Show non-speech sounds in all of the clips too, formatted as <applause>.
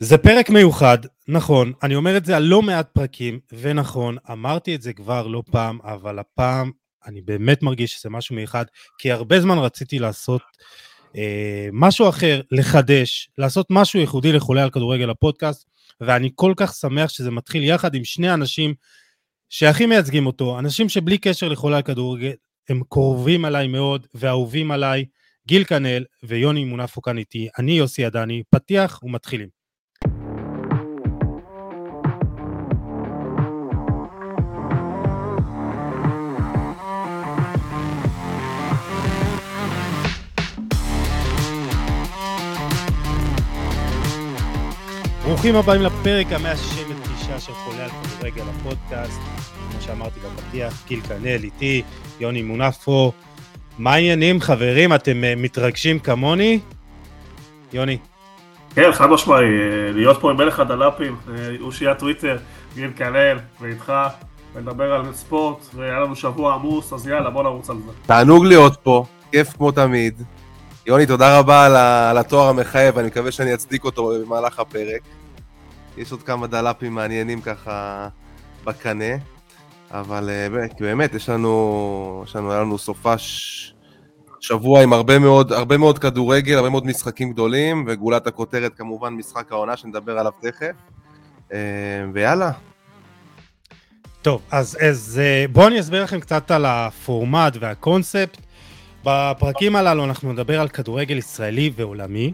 זה פרק מיוחד, נכון, אני אומר את זה על לא מעט פרקים, ונכון, אמרתי את זה כבר לא פעם, אבל הפעם אני באמת מרגיש שזה משהו מיוחד, כי הרבה זמן רציתי לעשות אה, משהו אחר, לחדש, לעשות משהו ייחודי לחולי על כדורגל הפודקאסט, ואני כל כך שמח שזה מתחיל יחד עם שני אנשים שהכי מייצגים אותו, אנשים שבלי קשר לחולי על כדורגל, הם קרובים עליי מאוד ואהובים עליי, גיל כנל ויוני מונפו כאן איתי, אני יוסי עדני, פתיח ומתחילים. ברוכים הבאים לפרק ה-169 של חולה על כדורגל הפודקאסט. כמו שאמרתי בפתיח, גיל כנל איתי, יוני מונפו. מה העניינים חברים? אתם uh, מתרגשים כמוני? יוני. כן, חד משמעי, אה, להיות פה עם מלך הדלפים, אושיית אה, טוויטר, גיל כנל, ואיתך, ונדבר על ספורט, והיה לנו שבוע עמוס, אז יאללה, בוא נרוץ על זה. תענוג להיות פה, כיף כמו תמיד. יוני, תודה רבה על התואר המחייב, אני מקווה שאני אצדיק אותו במהלך הפרק. יש עוד כמה דלפים מעניינים ככה בקנה, אבל אה, באמת, יש לנו, יש לנו, היה לנו סופש שבוע עם הרבה מאוד, הרבה מאוד כדורגל, הרבה מאוד משחקים גדולים, וגולת הכותרת כמובן משחק העונה שנדבר עליו תכף, אה, ויאללה. טוב, אז, אז אה, בואו אני אסביר לכם קצת על הפורמט והקונספט. בפרקים הללו אנחנו נדבר על כדורגל ישראלי ועולמי.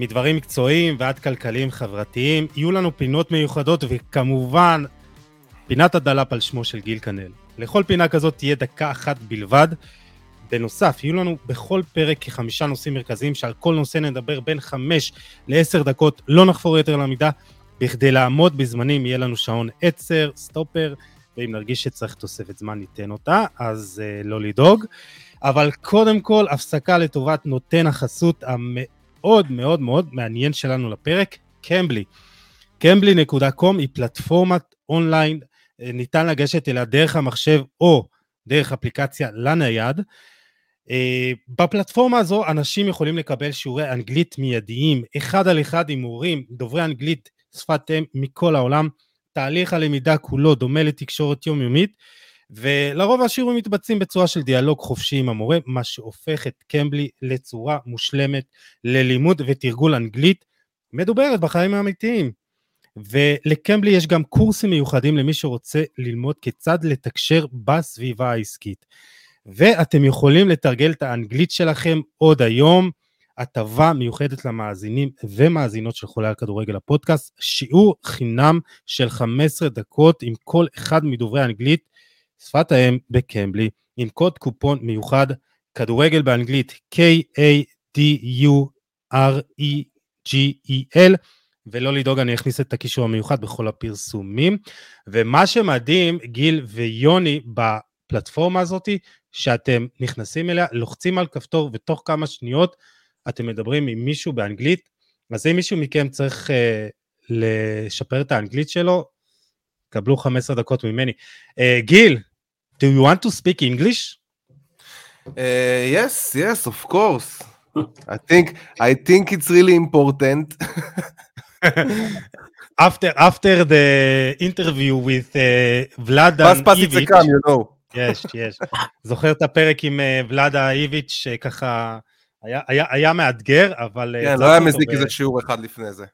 מדברים מקצועיים ועד כלכליים חברתיים. יהיו לנו פינות מיוחדות וכמובן פינת הדלאפ על שמו של גיל כנל. לכל פינה כזאת תהיה דקה אחת בלבד. בנוסף, יהיו לנו בכל פרק כחמישה נושאים מרכזיים שעל כל נושא נדבר בין חמש לעשר דקות, לא נחפור יותר למידה. בכדי לעמוד בזמנים יהיה לנו שעון עצר, סטופר, ואם נרגיש שצריך תוספת זמן ניתן אותה, אז uh, לא לדאוג. אבל קודם כל, הפסקה לטובת נותן החסות המאוד מאוד מאוד מעניין שלנו לפרק, קמבלי. קמבלי.קום היא פלטפורמת אונליין, אה, ניתן לגשת אליה דרך המחשב או דרך אפליקציה לנייד. אה, בפלטפורמה הזו אנשים יכולים לקבל שיעורי אנגלית מיידיים, אחד על אחד עם מורים, דוברי אנגלית שפת אם מכל העולם. תהליך הלמידה כולו דומה לתקשורת יומיומית, ולרוב השיעורים מתבצעים בצורה של דיאלוג חופשי עם המורה, מה שהופך את קמבלי לצורה מושלמת ללימוד ותרגול אנגלית מדוברת בחיים האמיתיים. ולקמבלי יש גם קורסים מיוחדים למי שרוצה ללמוד כיצד לתקשר בסביבה העסקית. ואתם יכולים לתרגל את האנגלית שלכם עוד היום, הטבה מיוחדת למאזינים ומאזינות של חולי הכדורגל הפודקאסט, שיעור חינם של 15 דקות עם כל אחד מדוברי האנגלית שפת האם בקמבלי, עם קוד קופון מיוחד, כדורגל באנגלית K-A-D-U-R-E-G-E-L, ולא לדאוג, אני אכניס את הקישור המיוחד בכל הפרסומים. ומה שמדהים, גיל ויוני, בפלטפורמה הזאת, שאתם נכנסים אליה, לוחצים על כפתור, ותוך כמה שניות אתם מדברים עם מישהו באנגלית, אז אם מישהו מכם צריך uh, לשפר את האנגלית שלו, קבלו 15 דקות ממני. Uh, גיל, Do you want to speak English? Uh, yes, yes, of course. I think I think it's really important. <laughs> after after the interview with uh, Vladan Ivic, come, you know. יש, יש. זוכר את הפרק עם uh, ולאדה איביץ' שככה היה, היה, היה מאתגר, אבל... כן, לא היה מזיק איזה שיעור אחד לפני זה.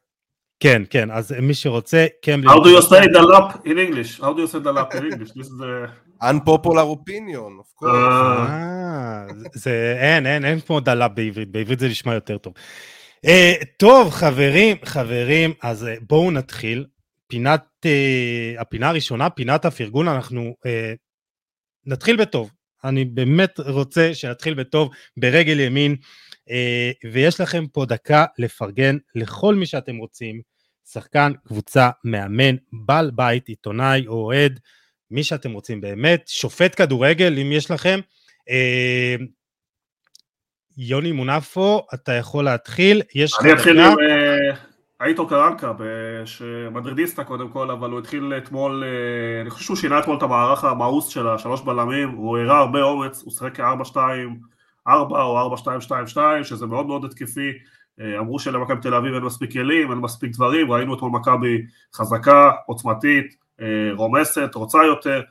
כן, כן, אז מי שרוצה, קמבלי... How do you say the lap in English? How do you say the lap in English? This is the... unpopular opinion, of course. אה, זה, אין, אין, אין כמו דלאפ בעברית, בעברית זה נשמע יותר טוב. אה, טוב, חברים, חברים, אז אה, בואו נתחיל. פינת, הפינה הראשונה, פינת הפרגון, אנחנו נתחיל בטוב. אני באמת רוצה שנתחיל בטוב, ברגל ימין. אה, ויש לכם פה דקה לפרגן לכל מי שאתם רוצים, שחקן, קבוצה, מאמן, בעל בית, עיתונאי או אוהד, מי שאתם רוצים באמת, שופט כדורגל אם יש לכם. אה, יוני מונפו, אתה יכול להתחיל, יש לך. אני אתחיל עם אייטו קרנקה, מדרידיסטה קודם כל, אבל הוא התחיל אתמול, אני חושב שהוא שינה אתמול את המערך המאוס של השלוש בלמים, הוא הראה הרבה אומץ, הוא שיחק כ-4-2 4 או 4-2-2-2 שזה מאוד מאוד התקפי אמרו שלמכבי תל אביב אין מספיק כלים, אין מספיק דברים, ראינו אתמול מכבי חזקה, עוצמתית, רומסת, רוצה יותר,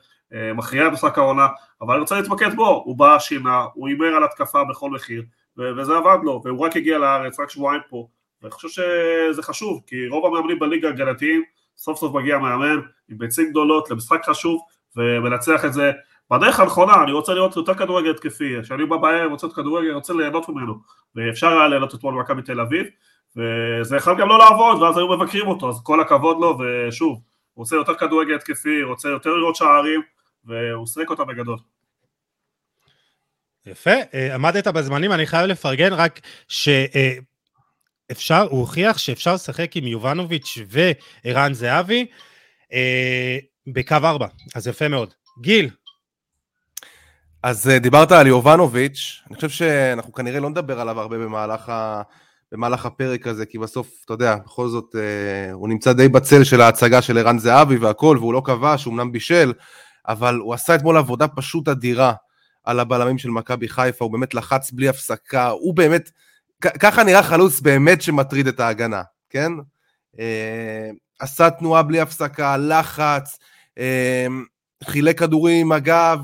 מכריעה במשחק העונה, אבל אני רוצה להתמקד בו, הוא בא, שינה, הוא הימר על התקפה בכל מחיר, וזה עבד לו, והוא רק הגיע לארץ, רק שבועיים פה, ואני חושב שזה חשוב, כי רוב המאמנים בליגה הגנתיים, סוף סוף מגיע מאמן עם ביצים גדולות למשחק חשוב, ומנצח את זה בדרך הנכונה, אני רוצה לראות יותר כדורגל התקפי, כשאני בא בערב רוצה להיות כדורגל, אני רוצה ליהנות ממנו, ואפשר היה ליהנות אתמול במכבי תל אביב, וזה יכול גם לא לעבוד, ואז היו מבקרים אותו, אז כל הכבוד לו, ושוב, רוצה יותר כדורגל התקפי, רוצה יותר לראות שערים, והוא שיחק אותה בגדול. יפה, אה, עמדת בזמנים, אני חייב לפרגן רק שאפשר, הוא הוכיח שאפשר לשחק עם יובנוביץ' וערן זהבי אה, בקו 4, אז יפה מאוד. גיל. אז אה, דיברת על יובנוביץ', אני חושב שאנחנו כנראה לא נדבר עליו הרבה במהלך, ה... במהלך הפרק הזה, כי בסוף, אתה יודע, בכל זאת, הוא נמצא די בצל של ההצגה של ערן זהבי והכל, והוא לא כבש, אמנם בישל, אבל הוא עשה אתמול עבודה פשוט אדירה על הבלמים של מכבי חיפה, הוא באמת לחץ בלי הפסקה, הוא באמת, ככה נראה חלוץ באמת שמטריד את ההגנה, כן? אה, עשה תנועה בלי הפסקה, לחץ, אה, חילק כדורים עם הגב,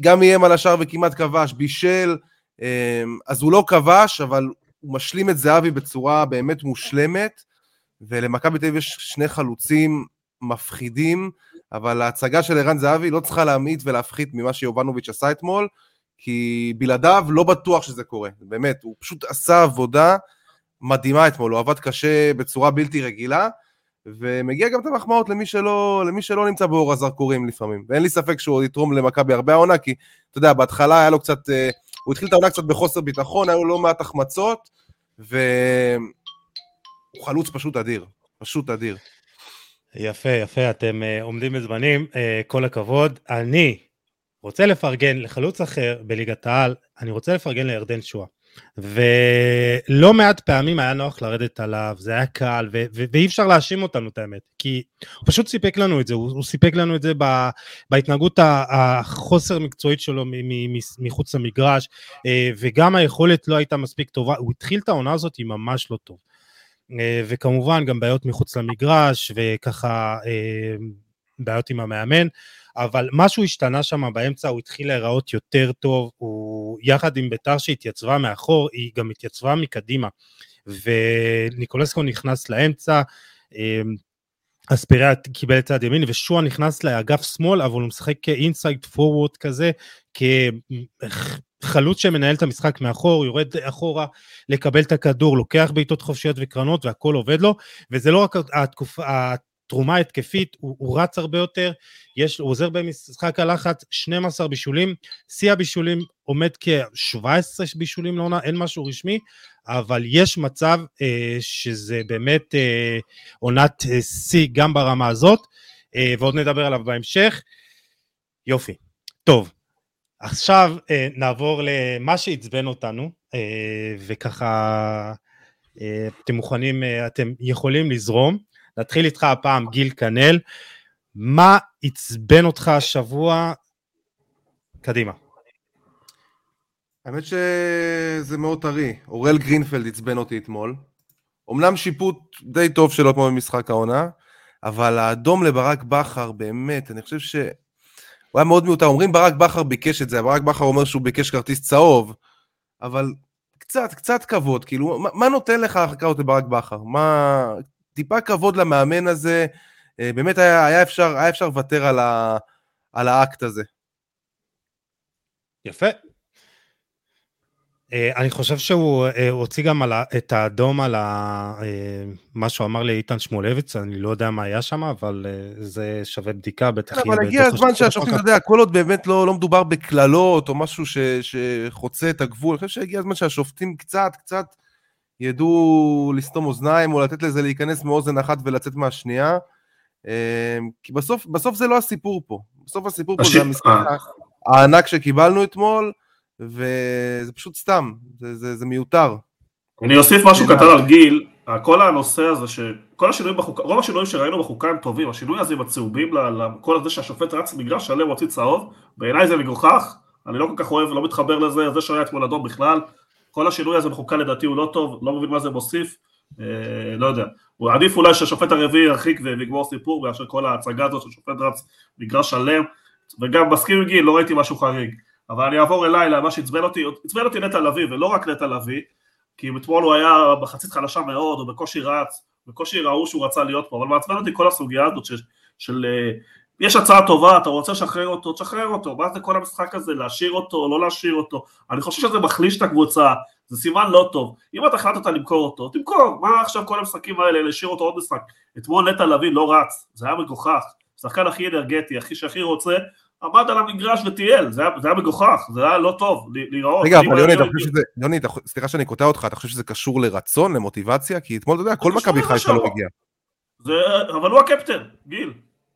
גם איים על השאר וכמעט כבש, בישל, אה, אז הוא לא כבש, אבל הוא משלים את זהבי בצורה באמת מושלמת, ולמכבי תל אביב יש שני חלוצים מפחידים, אבל ההצגה של ערן זהבי לא צריכה להמעיט ולהפחית ממה שיובנוביץ' עשה אתמול, כי בלעדיו לא בטוח שזה קורה, באמת, הוא פשוט עשה עבודה מדהימה אתמול, הוא עבד קשה בצורה בלתי רגילה, ומגיע גם את המחמאות למי שלא, למי שלא נמצא באור הזרקורים לפעמים, ואין לי ספק שהוא יתרום למכבי הרבה העונה, כי אתה יודע, בהתחלה היה לו קצת, אה, הוא התחיל את העונה קצת בחוסר ביטחון, היו לו לא מעט החמצות, והוא חלוץ פשוט אדיר, פשוט אדיר. יפה, יפה, אתם uh, עומדים בזמנים, uh, כל הכבוד. אני רוצה לפרגן לחלוץ אחר בליגת העל, אני רוצה לפרגן לירדן שואה. ולא מעט פעמים היה נוח לרדת עליו, זה היה קל, ו- ו- ואי אפשר להאשים אותנו את האמת, כי הוא פשוט סיפק לנו את זה, הוא, הוא סיפק לנו את זה ב- בהתנהגות החוסר מקצועית שלו מ- מ- מחוץ למגרש, אה, וגם היכולת לא הייתה מספיק טובה, הוא התחיל את העונה הזאת ממש לא טוב. אה, וכמובן גם בעיות מחוץ למגרש וככה אה, בעיות עם המאמן, אבל משהו השתנה שם באמצע, הוא התחיל להיראות יותר טוב, הוא יחד עם ביתר שהתייצבה מאחור, היא גם התייצבה מקדימה, וניקולסקו נכנס לאמצע, אה, אספיריה קיבל צד ימין ושועה נכנס לאגף שמאל אבל הוא משחק כאינסייד פורוורד כזה חלוץ שמנהל את המשחק מאחור, יורד אחורה לקבל את הכדור, לוקח בעיטות חופשיות וקרנות והכל עובד לו, וזה לא רק התקופה, התרומה ההתקפית, הוא, הוא רץ הרבה יותר, יש, הוא עוזר במשחק הלחץ, 12 בישולים, שיא הבישולים עומד כ-17 בישולים לעונה, אין משהו רשמי, אבל יש מצב אה, שזה באמת אה, עונת אה, שיא אה, גם ברמה הזאת, אה, ועוד נדבר עליו בהמשך. יופי. טוב, עכשיו אה, נעבור למה שעצבן אותנו, אה, וככה אה, אתם מוכנים, אה, אתם יכולים לזרום. נתחיל איתך הפעם גיל כנל. מה עצבן אותך השבוע? קדימה. האמת שזה מאוד טרי. אורל גרינפלד עצבן אותי אתמול. אמנם שיפוט די טוב שלו כמו במשחק העונה, אבל האדום לברק בכר, באמת, אני חושב ש... הוא היה מאוד מיותר. אומרים ברק בכר ביקש את זה, ברק בכר אומר שהוא ביקש כרטיס צהוב, אבל קצת, קצת כבוד, כאילו, מה, מה נותן לך לחכות לברק בכר? מה... טיפה כבוד למאמן הזה, אה, באמת היה, היה אפשר היה אפשר לוותר על, על האקט הזה. יפה, אה, אני חושב שהוא אה, הוציא גם את האדום על אה, מה שהוא אמר לאיתן שמואלביץ, אני לא יודע מה היה שם, אבל זה שווה בדיקה, בטח אם... אבל הגיע הזמן שהשופטים, אתה יודע, כל עוד באמת לא, לא מדובר בקללות או משהו ש, שחוצה את הגבול, אני חושב שהגיע הזמן שהשופטים קצת, קצת ידעו לסתום אוזניים או לתת לזה להיכנס מאוזן אחת ולצאת מהשנייה, כי בסוף, בסוף זה לא הסיפור פה, בסוף הסיפור פה זה המשחק הענק שקיבלנו אתמול, וזה פשוט סתם, זה, זה, זה מיותר. אני אוסיף משהו קטן על גיל, כל הנושא הזה, שכל השינויים בחוקה, רוב השינויים שראינו בחוקה הם טובים, השינוי הזה עם הצהובים, כל הזה שהשופט רץ מגרש שלם הוציא צהוב, בעיניי זה מגוחך, אני לא כל כך אוהב, לא מתחבר לזה, זה שהיה אתמול אדום בכלל, כל השינוי הזה מחוקה לדעתי הוא לא טוב, לא מבין מה זה מוסיף, אה, לא יודע. הוא עדיף אולי שהשופט הרביעי ירחיק ויגמור סיפור, מאשר כל ההצגה הזאת ששופט רץ מגרש שלם, וגם מסכים עם גיל, לא ראיתי משהו חריג. אבל אני אעבור אליי למה שעצבן אותי, עצבן אותי נטע לביא, ולא רק נטע לביא, כי אתמול הוא היה בחצית חלשה מאוד, הוא בקושי רץ, בקושי ראו שהוא רצה להיות פה, אבל מעצבן אותי כל הסוגיה הזאת של, של אה, יש הצעה טובה, אתה רוצה לשחרר אותו, תשחרר אותו, מה זה כל המשחק הזה, להשאיר אותו, לא להשאיר אותו, אני חושב שזה מחליש את הקבוצה, זה סימן לא טוב, אם אתה החלטת למכור אותו, תמכור, מה עכשיו כל המשחקים האלה, להשאיר אותו עוד משחק, אתמול נטע לביא לא רץ, זה היה מגוחך, שחקן הכי אנרגטי, הכי שהכי רוצה, עמד על המגרש וטייל, זה, זה היה מגוחך, זה היה לא טוב להיראות. רגע, אבל יוני, אתה חושב שזה, יוני, סליחה שאני קוטע אותך, אתה חושב שזה קשור לרצון, למוטיבציה? כי אתמול, אתה יודע, כל מכבי חיפה לא הגיע. אבל הוא הקפטן, גיל.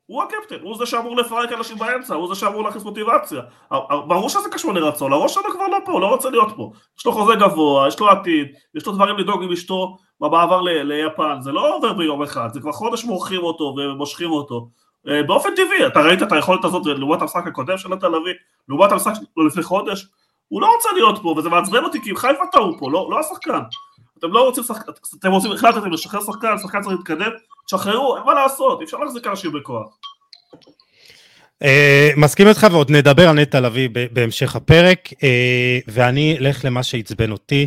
הוא הקפטן, הוא זה שאמור לפרק אנשים באמצע, הוא זה שאמור להכניס מוטיבציה. ברור שזה קשור לרצון, הראש שלו כבר לא פה, הוא לא רוצה להיות פה. יש לו חוזה גבוה, יש לו עתיד, יש לו דברים לדאוג עם אשתו במעבר ליפן, זה לא עובר ביום אחד, זה כבר חודש מורחים אותו ומושכים אותו. אה, באופן טבעי, אתה ראית את היכולת הזאת לעומת המשחק הקודם של תל אביב, לעומת המשחק שלו לפני חודש, הוא לא רוצה להיות פה, וזה מעצבן אותי כי חיפה טעו פה, לא, לא השחקן. אתם לא רוצים שחקן, אתם רוצים, החלטתם לשחרר שחקן, שחקן צריך להתקדם, תשחררו, אין מה לעשות, אי אפשר להחזיק אנשים בכוח. Uh, מסכים איתך ועוד נדבר על נטע לביא בהמשך הפרק, uh, ואני אלך למה שעצבן אותי.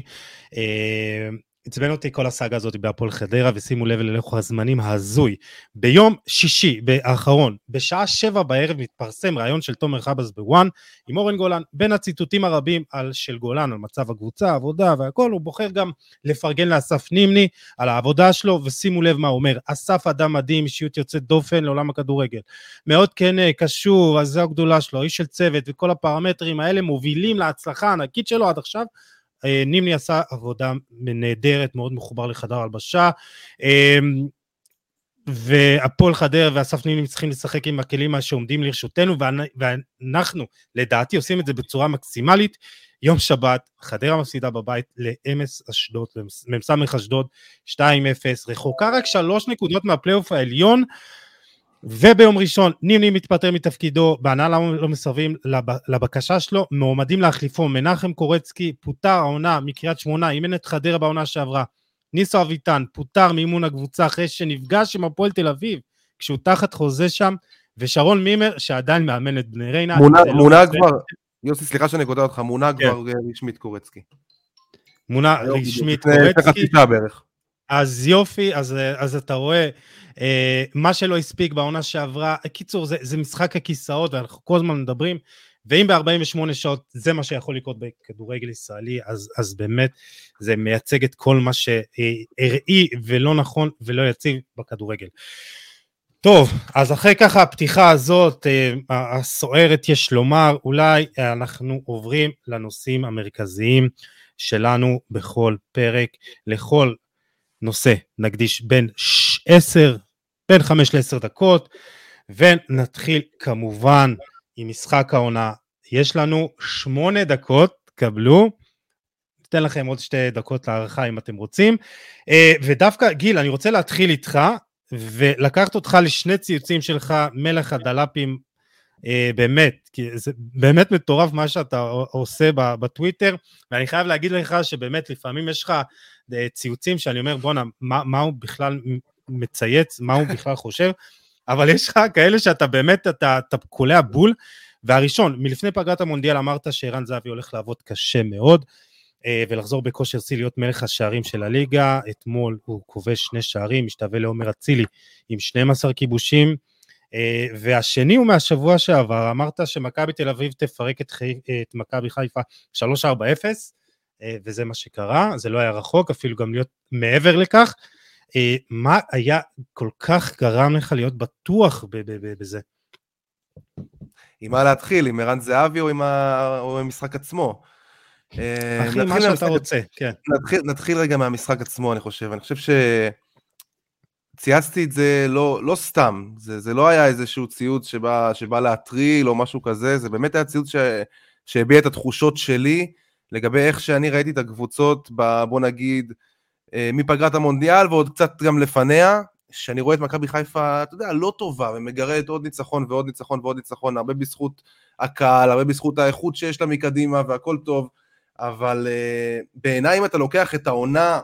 Uh, עצבן אותי כל הסאגה הזאת בהפועל חדרה, ושימו לב ללכו הזמנים ההזוי. ביום שישי האחרון, בשעה שבע בערב, מתפרסם ראיון של תומר חבאס בוואן עם אורן גולן. בין הציטוטים הרבים על של גולן, על מצב הקבוצה, עבודה והכל, הוא בוחר גם לפרגן לאסף נימני על העבודה שלו, ושימו לב מה הוא אומר. אסף אדם מדהים, אישיות יוצאת דופן לעולם הכדורגל. מאוד כן אה, קשור, אז זו הגדולה שלו, איש של צוות, וכל הפרמטרים האלה מובילים להצלחה הענקית שלו עד עכשיו. אה, נימני עשה עבודה נהדרת, מאוד מחובר לחדר הלבשה. אמ, והפועל חדרה ואסף נימני צריכים לשחק עם הכלים שעומדים לרשותנו, ואנחנו, לדעתי, עושים את זה בצורה מקסימלית. יום שבת, חדרה מפסידה בבית לאמס אשדוד, מ"ס אשדוד 2-0, רחוקה רק שלוש נקודות מהפלייאוף העליון. וביום ראשון נימני מתפטר מתפקידו, בהנהלה לא, לא מסרבים לבקשה שלו, מועמדים להחליפו מנחם קורצקי, פוטר העונה מקריית שמונה, אימן את חדרה בעונה שעברה, ניסו אביטן, פוטר מאימון הקבוצה אחרי שנפגש עם הפועל תל אביב, כשהוא תחת חוזה שם, ושרון מימר שעדיין מאמן את בני ריינה. מונה, מונה לא כבר, יוסי סליחה שאני קוטע אותך, מונה כן. כבר רשמית קורצקי. מונה רשמית קורצקי. אז יופי, אז, אז אתה רואה, אה, מה שלא הספיק בעונה שעברה, קיצור, זה, זה משחק הכיסאות, ואנחנו כל הזמן מדברים, ואם ב-48 שעות זה מה שיכול לקרות בכדורגל ישראלי, אז, אז באמת זה מייצג את כל מה שהראי ולא נכון ולא יציב בכדורגל. טוב, אז אחרי ככה הפתיחה הזאת, אה, הסוערת יש לומר, אולי אנחנו עוברים לנושאים המרכזיים שלנו בכל פרק, לכל נושא נקדיש בין 10, בין 5 ל-10 דקות, ונתחיל כמובן עם משחק העונה. יש לנו 8 דקות, קבלו. ניתן לכם עוד שתי דקות להערכה אם אתם רוצים. אה, ודווקא, גיל, אני רוצה להתחיל איתך, ולקחת אותך לשני ציוצים שלך, מלך הדלפים, אה, באמת, כי זה באמת מטורף מה שאתה עושה בטוויטר, ואני חייב להגיד לך שבאמת לפעמים יש לך ציוצים שאני אומר בואנה, מה, מה הוא בכלל מצייץ, מה הוא בכלל חושב, אבל יש לך כאלה שאתה באמת, אתה, אתה קולע בול, והראשון, מלפני פגרת המונדיאל אמרת שערן זהבי הולך לעבוד קשה מאוד, אה, ולחזור בכושר שיא להיות מלך השערים של הליגה, אתמול הוא כובש שני שערים, משתווה לעומר אצילי עם 12 כיבושים, אה, והשני הוא מהשבוע שעבר, אמרת שמכבי תל אביב תפרק את, חי... את מכבי חיפה 3-4-0, אה, וזה מה שקרה, זה לא היה רחוק, אפילו גם להיות מעבר לכך. אה, מה היה כל כך גרם לך להיות בטוח בזה? עם מה להתחיל, עם ערן זהבי או עם, ה... או עם המשחק עצמו? אחי, מה שאתה רוצה, כן. נתחיל, נתחיל רגע מהמשחק עצמו, אני חושב. אני חושב ש... צייצתי את זה לא, לא סתם, זה, זה לא היה איזשהו ציוץ שבא, שבא להטריל או משהו כזה, זה באמת היה ציוץ ש, שהביע את התחושות שלי לגבי איך שאני ראיתי את הקבוצות, ב, בוא נגיד, אה, מפגרת המונדיאל ועוד קצת גם לפניה, שאני רואה את מכבי חיפה, אתה יודע, לא טובה, ומגרדת עוד ניצחון ועוד ניצחון ועוד ניצחון, הרבה בזכות הקהל, הרבה בזכות האיכות שיש לה מקדימה והכל טוב, אבל uh, בעיניי אם אתה לוקח את העונה,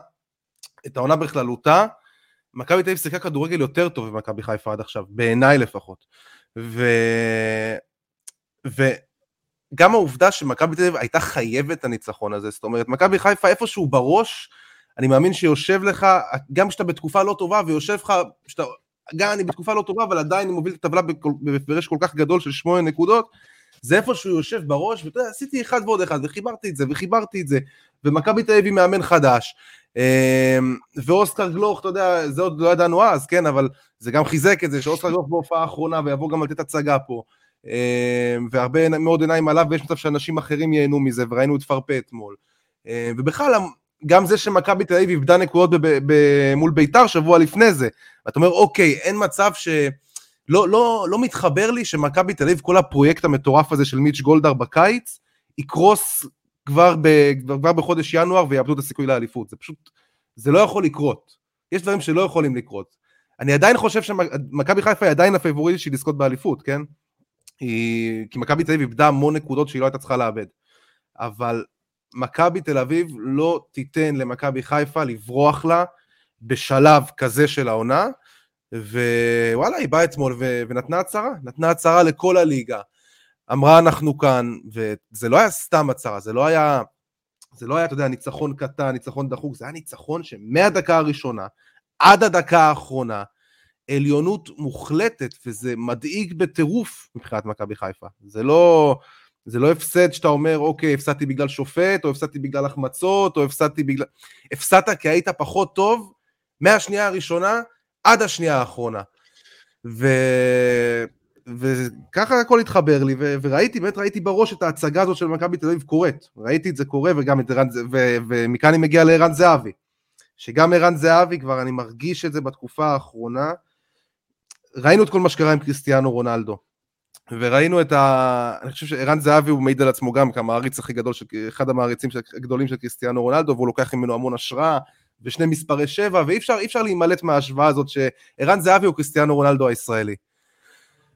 את העונה בכללותה, מכבי תל אביב שיחקה כדורגל יותר טוב ממכבי חיפה עד עכשיו, בעיניי לפחות. ו... וגם העובדה שמכבי תל אביב הייתה חייבת את הניצחון הזה, זאת אומרת, מכבי חיפה איפשהו בראש, אני מאמין שיושב לך, גם כשאתה בתקופה לא טובה ויושב לך, שאתה, גם אני בתקופה לא טובה, אבל עדיין אני מוביל את הטבלה בהפרש כל כך גדול של שמונה נקודות, זה איפה שהוא יושב בראש, ואתה יודע, עשיתי אחד ועוד אחד, וחיברתי את זה, וחיברתי את זה, ומכבי תל אביב מאמן חדש, אמ, ואוסקר גלוך, אתה יודע, זה עוד לא ידענו אז, כן, אבל זה גם חיזק את זה, שאוסקר גלוך בהופעה האחרונה, ויבוא גם לתת הצגה פה, והרבה מאוד עיניים עליו, ויש מצב שאנשים אחרים ייהנו מזה, וראינו את פרפה אתמול. אמ, ובכלל, גם זה שמכבי תל אביב איבדה נקודות מול ביתר שבוע לפני זה, ואתה אומר, אוקיי, אין מצב ש... לא, לא, לא מתחבר לי שמכבי תל אביב, כל הפרויקט המטורף הזה של מיץ' גולדהר בקיץ, יקרוס כבר, ב, כבר בחודש ינואר ויאבדו את הסיכוי לאליפות. זה פשוט, זה לא יכול לקרות. יש דברים שלא יכולים לקרות. אני עדיין חושב שמכבי חיפה היא עדיין הפייבוריטית של לזכות באליפות, כן? היא... כי מכבי תל אביב איבדה המון נקודות שהיא לא הייתה צריכה לאבד. אבל מכבי תל אביב לא תיתן למכבי חיפה לברוח לה בשלב כזה של העונה, ווואלה, היא באה אתמול ו... ונתנה הצהרה, נתנה הצהרה לכל הליגה. אמרה אנחנו כאן, וזה לא היה סתם הצהרה, זה לא היה, זה לא היה, אתה יודע, ניצחון קטן, ניצחון דחוק, זה היה ניצחון שמהדקה הראשונה עד הדקה האחרונה, עליונות מוחלטת, וזה מדאיג בטירוף מבחינת מכבי חיפה. זה לא, זה לא הפסד שאתה אומר, אוקיי, הפסדתי בגלל שופט, או הפסדתי בגלל החמצות, או הפסדתי בגלל... הפסדת כי היית פחות טוב מהשנייה הראשונה עד השנייה האחרונה. ו... וככה הכל התחבר לי, ו... וראיתי, באמת ראיתי בראש את ההצגה הזאת של מכבי תל אביב קורית. ראיתי את זה קורה, וגם את ערן, ו... ומכאן אני מגיע לערן זהבי. שגם ערן זהבי, כבר אני מרגיש את זה בתקופה האחרונה. ראינו את כל מה שקרה עם קריסטיאנו רונלדו. וראינו את ה... אני חושב שערן זהבי הוא מעיד על עצמו גם כמעריץ הכי גדול, של... אחד המעריצים הגדולים של קריסטיאנו רונלדו, והוא לוקח ממנו המון השראה, ושני מספרי שבע, ואי אפשר, אפשר להימלט מההשוואה הזאת שערן זהבי הוא קריסטיאנו רונלדו הישראלי.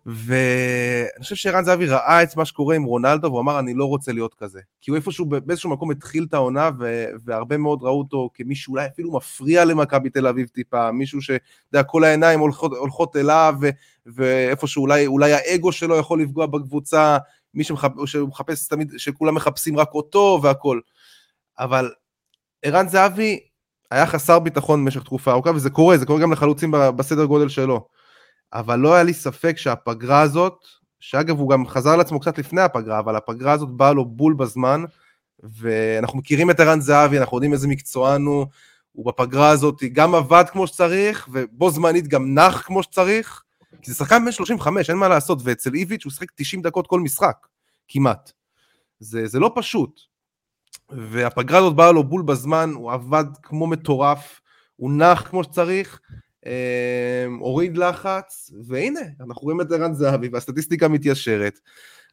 ואני חושב שערן זהבי ראה את מה שקורה עם רונלדו, והוא אמר, אני לא רוצה להיות כזה. כי הוא איפשהו, באיזשהו מקום התחיל את העונה, ו- והרבה מאוד ראו אותו כמי שאולי אפילו מפריע למכבי תל אביב טיפה, מישהו שאתה יודע, כל העיניים הולכות, הולכות אליו, ו- ואיפשהו אולי, אולי האגו שלו יכול לפגוע בקבוצה, מי שמחפ... שמחפש תמיד, שכולם מחפשים רק אותו והכל. אבל ערן זהבי היה חסר ביטחון במשך תקופה ארוכה, וזה קורה, זה קורה גם לחלוצים בסדר גודל שלו. אבל לא היה לי ספק שהפגרה הזאת, שאגב הוא גם חזר לעצמו קצת לפני הפגרה, אבל הפגרה הזאת באה לו בול בזמן, ואנחנו מכירים את ערן זהבי, אנחנו יודעים איזה מקצוען הוא, הוא בפגרה הזאת גם עבד כמו שצריך, ובו זמנית גם נח כמו שצריך, כי זה שחקן בן 35, אין מה לעשות, ואצל איביץ' הוא שיחק 90 דקות כל משחק, כמעט. זה, זה לא פשוט. והפגרה הזאת באה לו בול בזמן, הוא עבד כמו מטורף, הוא נח כמו שצריך, הוריד לחץ, והנה, אנחנו רואים את ערן זהבי והסטטיסטיקה מתיישרת.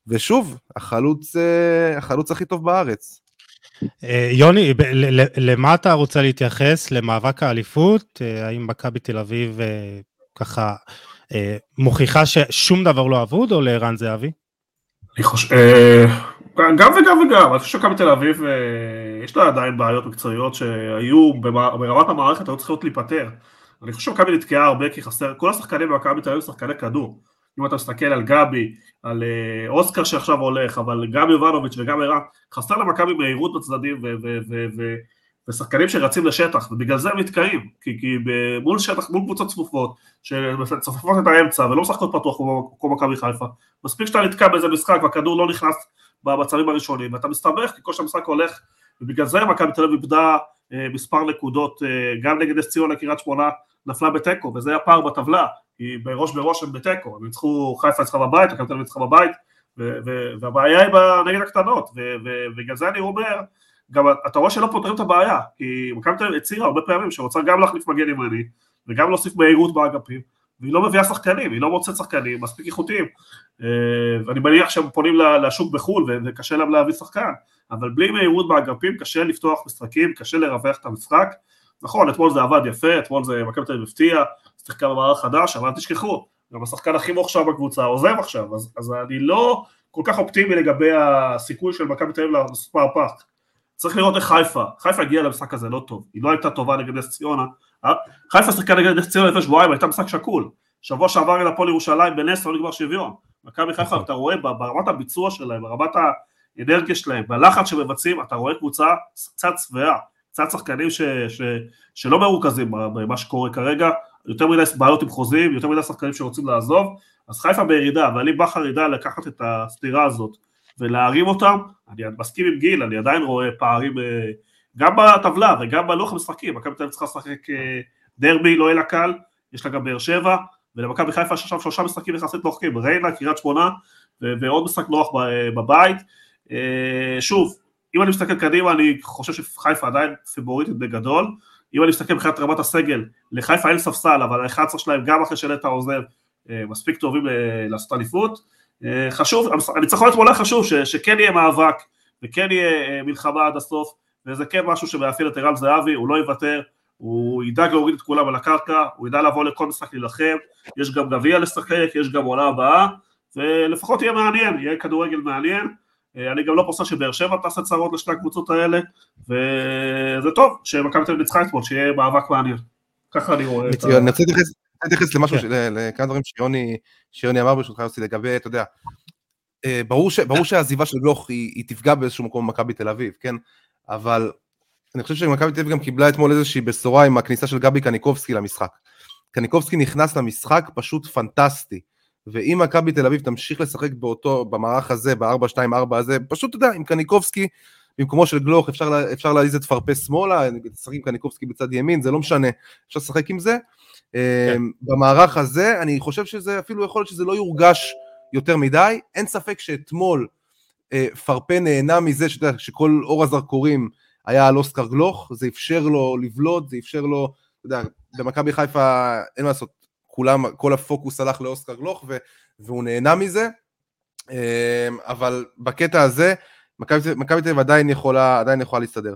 ושוב, החלוץ, אה, החלוץ הכי טוב בארץ. אה, יוני, למה אתה רוצה להתייחס? למאבק האליפות? אה, האם מכבי תל אביב ככה מוכיחה ששום דבר לא אבוד, או לערן זהבי? אני חושב, גם וגם וגם, אני חושב שמכבי תל אביב, יש לה עדיין בעיות מקצועיות שהיו ברמת המערכת, היו צריכות להיפתר. אני חושב שמכבי נתקעה הרבה כי חסר, כל השחקנים במכבי תל אביב שחקני כדור. אם אתה מסתכל על גבי, על אה, אוסקר שעכשיו הולך, אבל גם יובנוביץ' וגם ערן, חסר למכבי מהירות בצדדים ושחקנים שרצים לשטח, ובגלל זה הם נתקעים, כי, כי מול שטח, מול קבוצות צפופות, שצופפות את האמצע ולא משחקות פתוח כמו מכבי חיפה, מספיק שאתה נתקע באיזה משחק והכדור לא נכנס במצבים הראשונים, ואתה מסתבך כי כל שהמשחק הולך, ובגלל זה מכבי תל אביב איבדה אה, מספר נקודות, אה, גם נגד נס ציונה, קריית שמונה, נפלה בתיקו, וזה הפער בטבלה, כי בראש בראש הם בתיקו, הם ניצחו, חיפה ניצחה בבית, מכבי תל אביב ניצחה בבית, והבעיה היא נגד הקטנות, ובגלל זה אני אומר, גם אתה רואה שלא פותרים את הבעיה, כי מכבי תל אביב הצהירה הרבה פעמים שרוצה גם להחליף מגן ימני, וגם להוסיף מהירות באגפים, והיא לא מביאה שחקנים, היא לא מוצאת שחקנים מספיק איכותיים, אה, ואני מניח שהם פונים לשוק בחו"ל וקשה להם להביא שחקן, אבל בלי מהירות באגפים קשה לפתוח משחקים, קשה לרווח את המשחק, נכון, אתמול זה עבד יפה, אתמול זה מכבי תל אביב הפתיע, שיחקה במערך חדש, אבל אל תשכחו, גם השחקן הכי מוכשר בקבוצה עוזב עכשיו, אז, אז אני לא כל כך אופטימי לגבי הסיכוי של מכבי תל אביב לעשות מהפך. צריך לראות איך חיפה, חיפה הגיעה למשחק הזה לא טוב, היא לא הייתה טובה נגד נס ציונה, חיפה שיחקה נגד נס ציונה לפני שבועיים, הייתה משחק שקול, שבוע שעבר אל הפועל ירושלים בנס לא נגמר שוויון, מכבי חיפה אתה רואה ברמת הביצוע שלהם, ברמת האנרגיה שלהם, בלחץ שמבצעים, אתה רואה קבוצה קצת שבעה, קצת שחקנים ש, ש, שלא מרוכזים במה שקורה כרגע, יותר מדי בעיות עם חוזים, יותר מדי שחקנים שרוצים לעזוב, אז חיפה בירידה, ואלי בכר ידע לקחת את הסתירה הזאת ולהרים אותם, אני מסכים עם גיל, אני עדיין רואה פערים אה, גם בטבלה וגם בלוח המשחקים, מכבי תל אביב צריכה לשחק אה, דרבי, לא יהיה לה קל, יש לה גם באר שבע, ולמכבי חיפה יש עכשיו שלושה משחקים יחסית נוחקים, ריינה, קריית שמונה, ועוד משחק נוח בבית. אה, שוב, אם אני מסתכל קדימה, אני חושב שחיפה עדיין פיבוריטית בגדול. אם אני מסתכל מבחינת רמת הסגל, לחיפה אין ספסל, אבל ה-11 שלהם, גם אחרי שנטע עוזב, אה, מספיק טובים לעשות אליפות. אה, חשוב, הניצחון אתמול היה חשוב, שכן יהיה מאבק, וכן יהיה מלחמה עד הסוף, וזה כן משהו שמאפיין את ערן זהבי, הוא לא יוותר, הוא ידאג להוריד את כולם על הקרקע, הוא ידע לבוא לכל משחק להילחם, יש גם גביע לשחק, יש גם עונה הבאה, ולפחות יהיה מעניין, יהיה כדורגל מעניין. אה, אני גם לא פוסל שבאר שבע תעשה צרות לשתי הקבוצות האלה, וזה טוב שמכבי תל אביב ניצחה אתמול, שיהיה מאבק מעניין. ככה אני רואה את ה... אני רוצה להתייחס למשהו, כן. לכמה דברים שיוני אמר ברשותך יוסי, לגבי, אתה יודע, אה, ברור שהעזיבה של גלוך היא תפגע באיזשהו מקום במכבי תל אביב, כן? אבל אני חושב שמכבי תל אביב גם קיבלה אתמול איזושהי בשורה עם הכניסה של גבי קניקובסקי למשחק. קניקובסקי נכנס למשחק פשוט פנטסטי. ואם מכבי תל אביב תמשיך לשחק באותו, במערך הזה, ב-4-2-4 הזה, פשוט אתה יודע, עם קניקובסקי, במקומו של גלוך אפשר, אפשר להזיז את פרפה שמאלה, לשחק עם קניקובסקי בצד ימין, זה לא משנה, אפשר לשחק עם זה. כן. אמ, במערך הזה, אני חושב שזה אפילו יכול להיות שזה לא יורגש יותר מדי, אין ספק שאתמול אה, פרפה נהנה מזה שאתה יודע, שכל אור הזרקורים היה על אוסקר גלוך, זה אפשר לו לבלוט, זה אפשר לו, אתה יודע, במכבי חיפה אין מה לעשות, כולם, כל הפוקוס הלך לאוסקר גלוך ו, והוא נהנה מזה, אמ, אבל בקטע הזה, מכבי תל אביב עדיין יכולה, עדיין יכולה להסתדר.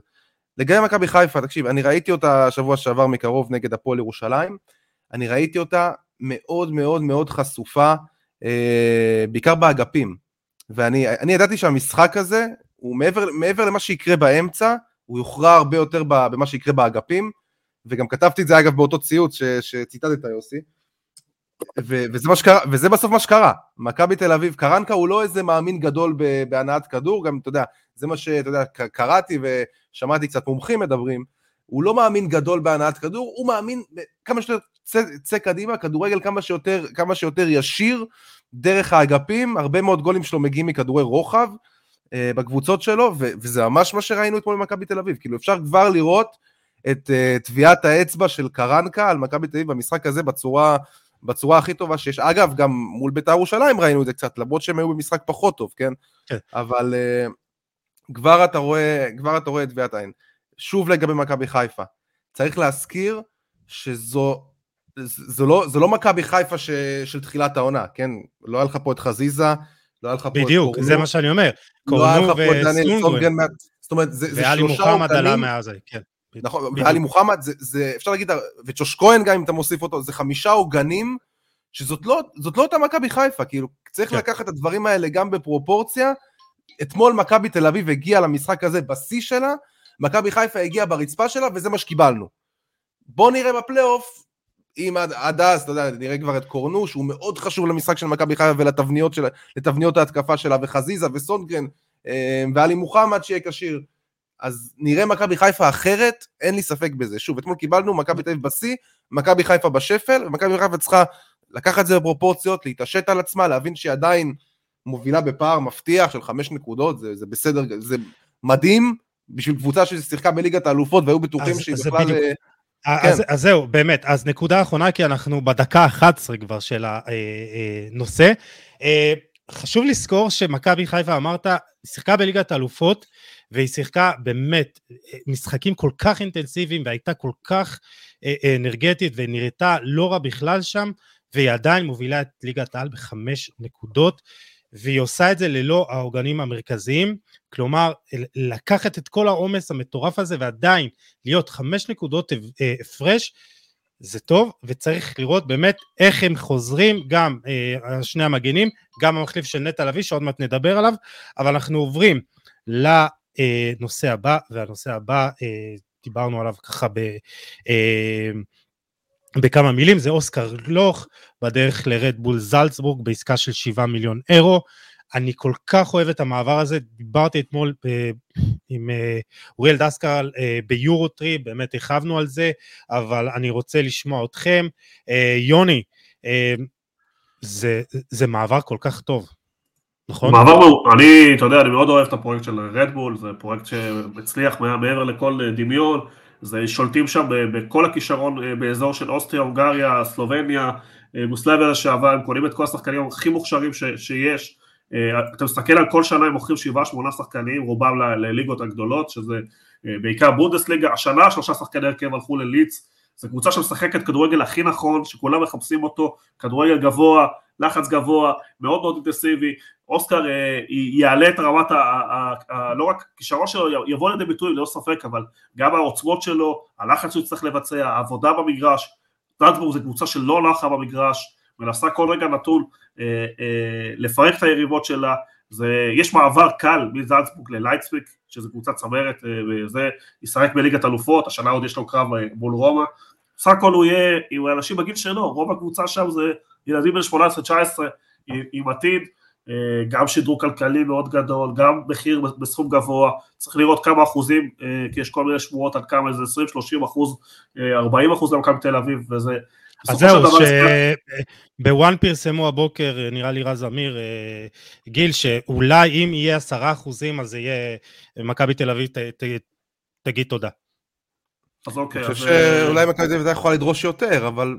לגבי מכבי חיפה, תקשיב, אני ראיתי אותה שבוע שעבר מקרוב נגד הפועל ירושלים, אני ראיתי אותה מאוד מאוד מאוד חשופה, אה, בעיקר באגפים, ואני ידעתי שהמשחק הזה, הוא מעבר, מעבר למה שיקרה באמצע, הוא יוכרע הרבה יותר במה שיקרה באגפים, וגם כתבתי את זה אגב באותו ציוץ שציטטת יוסי, ו- וזה, שקרה, וזה בסוף מה שקרה, מכבי תל אביב, קרנקה הוא לא איזה מאמין גדול בהנעת כדור, גם אתה יודע, זה מה שאתה יודע, קראתי ושמעתי קצת מומחים מדברים, הוא לא מאמין גדול בהנעת כדור, הוא מאמין כמה שיותר צא, צא קדימה, כדורגל כמה שיותר, כמה שיותר ישיר, דרך האגפים, הרבה מאוד גולים שלו מגיעים מכדורי רוחב אה, בקבוצות שלו, ו- וזה ממש מה שראינו אתמול במכבי תל אביב, כאילו אפשר כבר לראות את uh, טביעת האצבע של קרנקה על מכבי תל אביב במשחק הזה בצורה... בצורה הכי טובה שיש. אגב, גם מול בית"ר ירושלים ראינו את זה קצת, למרות שהם היו במשחק פחות טוב, כן? כן. אבל uh, כבר אתה רואה, כבר אתה רואה את טביעת העין. שוב לגבי מכבי חיפה, צריך להזכיר שזו זו לא, זו לא מכבי חיפה ש, של תחילת העונה, כן? לא היה לך פה את חזיזה, לא היה לך פה בדיוק, את קורנו. בדיוק, זה מה שאני אומר. קורנו לא היה לך פה את דניאל סונגרן. זאת אומרת, זה, זה שלושה עוגנים. ואלי מוחמד עלה מאז, כן. נכון, ואלי מוחמד, זה, זה, אפשר להגיד, וג'וש כהן גם אם אתה מוסיף אותו, זה חמישה עוגנים, שזאת לא, לא אותה מכבי חיפה, כאילו, צריך כן. לקחת את הדברים האלה גם בפרופורציה. אתמול מכבי תל אביב הגיעה למשחק הזה בשיא שלה, מכבי חיפה הגיעה ברצפה שלה, וזה מה שקיבלנו. בוא נראה בפלייאוף, אם עד, עד אז, אתה יודע, נראה כבר את קורנו, שהוא מאוד חשוב למשחק של מכבי חיפה ולתבניות של, ההתקפה שלה, וחזיזה וסונגרן, אה, ואלי מוחמד שיהיה כשיר. אז נראה מכבי חיפה אחרת, אין לי ספק בזה. שוב, אתמול קיבלנו מכבי תל אביב בשיא, מכבי חיפה בשפל, ומכבי חיפה צריכה לקחת את זה בפרופורציות, להתעשת על עצמה, להבין שהיא עדיין מובילה בפער מבטיח של חמש נקודות, זה, זה בסדר, זה מדהים בשביל קבוצה ששיחקה בליגת האלופות והיו בטוחים שהיא בכלל... בדיוק... אה, כן. אז, אז זהו, באמת, אז נקודה אחרונה, כי אנחנו בדקה ה-11 כבר של הנושא. אה, חשוב לזכור שמכבי חיפה, אמרת, שיחקה בליגת האלופות, והיא שיחקה באמת משחקים כל כך אינטנסיביים והייתה כל כך אה, אה, אנרגטית ונראתה לא רע בכלל שם, והיא עדיין מובילה את ליגת העל בחמש נקודות, והיא עושה את זה ללא העוגנים המרכזיים, כלומר לקחת את כל העומס המטורף הזה ועדיין להיות חמש נקודות אה, הפרש, זה טוב, וצריך לראות באמת איך הם חוזרים, גם אה, שני המגנים, גם המחליף של נטע לביא, שעוד מעט נדבר עליו, אבל אנחנו עוברים לנושא הבא, והנושא הבא, דיברנו עליו ככה ב... בכמה מילים, זה אוסקר גלוך בדרך לרדבול זלצבורג בעסקה של 7 מיליון אירו. אני כל כך אוהב את המעבר הזה, דיברתי אתמול ב, עם אה, אוריאל דסקל אה, ביורוטרי, באמת הרחבנו על זה, אבל אני רוצה לשמוע אתכם. אה, יוני, זה, זה מעבר כל כך טוב, נכון? מעבר, אני, אתה יודע, אני מאוד אוהב את הפרויקט של רדבול, זה פרויקט שמצליח מעבר לכל דמיון, זה שולטים שם בכל הכישרון באזור של אוסטריה, הונגריה, סלובניה, מוסלביה לשעבר, הם קונים את כל השחקנים הכי מוכשרים ש, שיש, אה, אתה מסתכל על כל שנה הם מוכרים שבעה שמונה שחקנים, רובם לליגות הגדולות, שזה אה, בעיקר בונדסליגה, השנה שלושה שחקני הרכב הלכו לליץ, זו קבוצה שמשחקת כדורגל הכי נכון, שכולם מחפשים אותו, כדורגל גבוה, לחץ גבוה, מאוד מאוד אינטנסיבי, אוסקר אה, יעלה את רמת, לא רק כישרון שלו, יבוא לידי ביטוי ללא ספק, אבל גם העוצמות שלו, הלחץ שהוא יצטרך לבצע, העבודה במגרש, טרנסבורג זו קבוצה שלא נחה במגרש, מנסה כל רגע נתון אה, אה, לפרק את היריבות שלה, זה, יש מעבר קל מזלצבורג ללייטספיק, שזו קבוצה צמרת, אה, וזה ישחק בליגת אלופות, השנה עוד יש לו קרב אה, מול רומא, בסך הכל הוא יהיה עם אנשים בגיל שלו, רוב הקבוצה שם זה ילדים בין 18-19 עם, עתיד, אה, גם שידור כלכלי מאוד גדול, גם מחיר בסכום גבוה, צריך לראות כמה אחוזים, כי יש כל מיני שבועות על כמה, איזה 20-30 אחוז, 40 אחוז למכבי תל אביב, וזה אז זהו, שבוואן פרסמו הבוקר, נראה לי רז אמיר, אה, גיל, שאולי אם יהיה עשרה אחוזים, אז יהיה מכבי תל אביב, תגיד תודה. אז אוקיי. אני חושב אה, שאולי מכבי תל אביב יכולה לדרוש יותר, אבל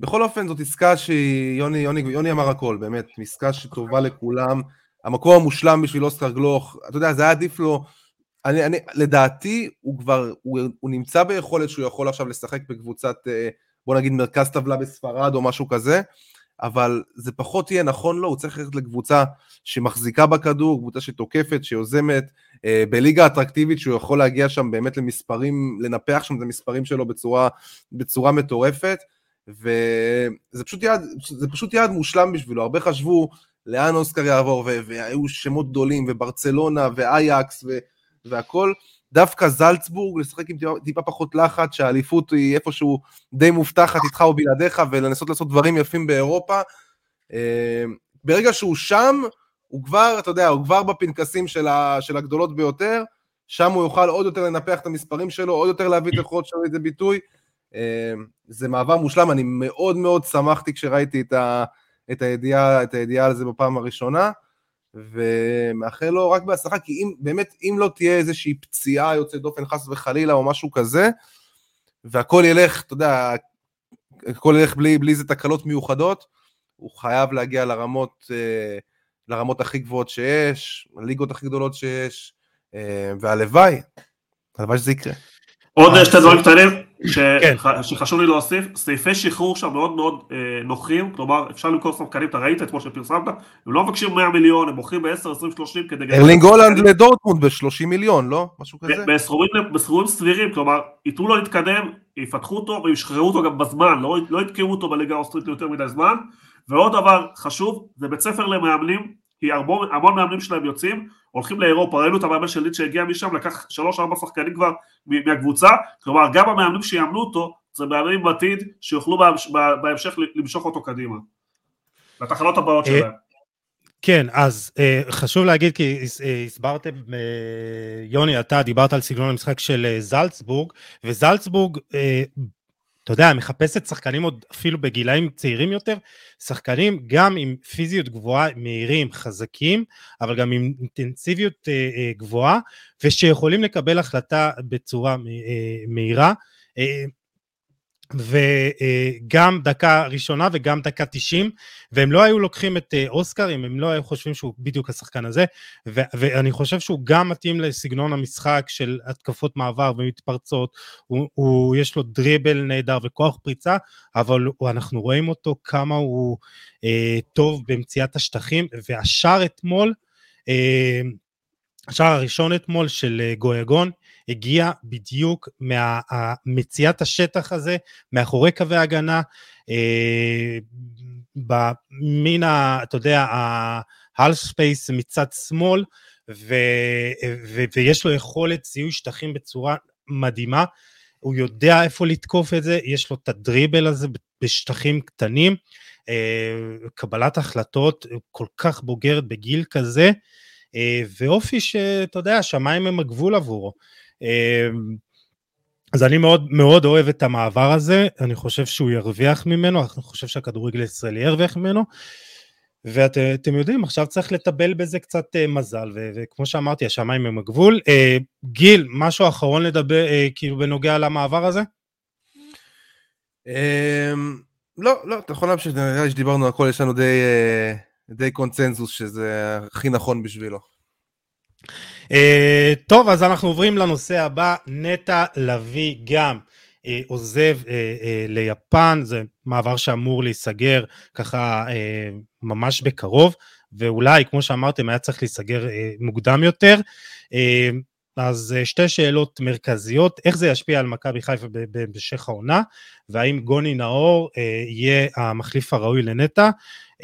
בכל אופן זאת עסקה שהיא, יוני, יוני, יוני אמר הכל, באמת, עסקה שטובה לכולם, המקום המושלם בשביל אוסקר גלוך, אתה יודע, זה היה עדיף לו, אני, אני, לדעתי הוא כבר, הוא, הוא נמצא ביכולת שהוא יכול עכשיו לשחק בקבוצת... בוא נגיד מרכז טבלה בספרד או משהו כזה, אבל זה פחות יהיה נכון לו, הוא צריך ללכת לקבוצה שמחזיקה בכדור, קבוצה שתוקפת, שיוזמת, אה, בליגה אטרקטיבית שהוא יכול להגיע שם באמת למספרים, לנפח שם את המספרים שלו בצורה, בצורה מטורפת, וזה פשוט יעד, זה פשוט יעד מושלם בשבילו, הרבה חשבו לאן אוסקר יעבור, והיו שמות גדולים, וברצלונה, ואייקס, והכל, דווקא זלצבורג, לשחק עם טיפה, טיפה פחות לחץ, שהאליפות היא איפשהו די מובטחת איתך או בלעדיך, ולנסות לעשות דברים יפים באירופה. אה, ברגע שהוא שם, הוא כבר, אתה יודע, הוא כבר בפנקסים של, ה, של הגדולות ביותר, שם הוא יוכל עוד יותר לנפח את המספרים שלו, עוד יותר להביא את היכולות שלו לידי ביטוי. אה, זה מעבר מושלם, אני מאוד מאוד שמחתי כשראיתי את, ה, את, הידיעה, את הידיעה על זה בפעם הראשונה. ומאחל לו רק בהצלחה, כי אם באמת, אם לא תהיה איזושהי פציעה יוצאת דופן חס וחלילה או משהו כזה, והכל ילך, אתה יודע, הכל ילך בלי, בלי איזה תקלות מיוחדות, הוא חייב להגיע לרמות, אה, לרמות הכי גבוהות שיש, לליגות הכי גדולות שיש, אה, והלוואי, הלוואי שזה יקרה. עוד שתי דברים קטנים כן. שחשוב לי להוסיף, סעיפי שחרור שם מאוד מאוד אה, נוחים, כלומר אפשר למכור שחקנים, אתה ראית אתמול שפרסמת, הם לא מבקשים 100 מיליון, הם מוכרים ב-10, 20, 30 כדי... ארלינג הולנד לדורטמונד ב-30 מיליון, לא? משהו כזה? בסכומים סבירים, כלומר, ייתנו לו להתקדם, יפתחו אותו וישחררו אותו גם בזמן, לא, לא יתקעו אותו בליגה האוסטרית ליותר מדי זמן, ועוד דבר חשוב, זה בית ספר למאמנים, כי המון, המון מאמנים שלהם יוצאים, הולכים לאירופה, ראינו את המאמן של ליד שהגיע משם, לקח שלוש ארבע שחקנים כבר מהקבוצה, כלומר גם המאמנים שיאמנו אותו, זה מאמנים בעתיד שיוכלו בהמשך למשוך אותו קדימה, לתחנות הבאות אה, שלהם. כן, אז אה, חשוב להגיד, כי אה, הסברתם, יוני, אתה דיברת על סגנון המשחק של זלצבורג, וזלצבורג אתה יודע, מחפשת שחקנים עוד אפילו בגילאים צעירים יותר, שחקנים גם עם פיזיות גבוהה, מהירים, חזקים, אבל גם עם אינטנסיביות אה, אה, גבוהה, ושיכולים לקבל החלטה בצורה אה, מהירה. וגם דקה ראשונה וגם דקה 90, והם לא היו לוקחים את אה, אוסקר אם הם לא היו חושבים שהוא בדיוק השחקן הזה, ו- ואני חושב שהוא גם מתאים לסגנון המשחק של התקפות מעבר ומתפרצות, הוא, הוא יש לו דריבל נהדר וכוח פריצה, אבל הוא, אנחנו רואים אותו כמה הוא אה, טוב במציאת השטחים, והשער אתמול, אה, השער הראשון אתמול של אה, גויגון, הגיע בדיוק ממציאת השטח הזה, מאחורי קווי ההגנה, אה, מן ה... אתה יודע, ה half space מצד שמאל, ו, ו, ויש לו יכולת זיהוי שטחים בצורה מדהימה, הוא יודע איפה לתקוף את זה, יש לו את הדריבל הזה בשטחים קטנים, אה, קבלת החלטות כל כך בוגרת בגיל כזה, אה, ואופי שאתה יודע, השמיים הם הגבול עבורו. אה, אז אני מאוד מאוד אוהב את המעבר הזה, אני חושב שהוא ירוויח ממנו, אני חושב שהכדורגל הישראלי ירוויח ממנו, ואתם יודעים, עכשיו צריך לטבל בזה קצת מזל, וכמו שאמרתי, השמיים הם הגבול. גיל, משהו אחרון לדבר, כאילו בנוגע למעבר הזה? אמ, לא, לא, אתה יכול להמשיך, נראה לי שדיברנו הכל, יש לנו די, אה, די קונצנזוס שזה הכי נכון בשבילו. Uh, טוב, אז אנחנו עוברים לנושא הבא, נטע לביא גם uh, עוזב uh, ליפן, זה מעבר שאמור להיסגר ככה ממש בקרוב, ואולי, כמו שאמרתם, היה צריך להיסגר מוקדם יותר. אז אה, שתי שאלות מרכזיות, איך זה ישפיע על מכבי חיפה בהמשך העונה, והאם גוני נאור אה, יהיה המחליף הראוי לנטע.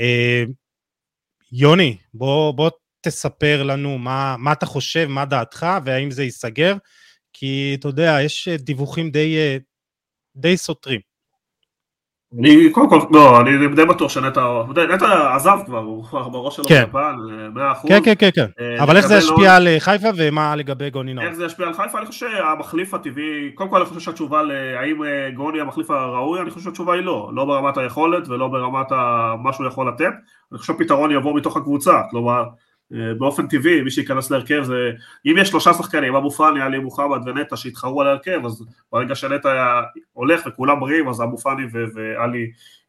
אה, יוני, בוא, בוא תספר לנו מה, מה אתה חושב, מה דעתך, והאם זה ייסגר, כי אתה יודע, יש דיווחים די, אה, די סותרים. אני קודם כל, לא, אני די בטוח שנטע, נטע עזב כבר, הוא כבר בראש שלו כן. ביפן, מאה אחוז. כן, כן, כן, כן. אה, אבל איך זה ישפיע על אה, חיפה ומה לגבי גוני נאור? איך זה ישפיע על חיפה? אני חושב שהמחליף הטבעי, קודם כל אני חושב שהתשובה להאם אה, גוני המחליף הראוי, אני חושב שהתשובה היא לא. לא ברמת היכולת ולא ברמת מה שהוא יכול לתת. אני חושב שהפתרון יבוא מתוך הקבוצה, כלומר, אה, באופן טבעי מי שייכנס להרכב זה אם יש שלושה שחקנים אבו פאני, עלי מוחמד ונטע שהתחרו על ההרכב אז ברגע שנטע הולך וכולם בריאים אז אבו פאני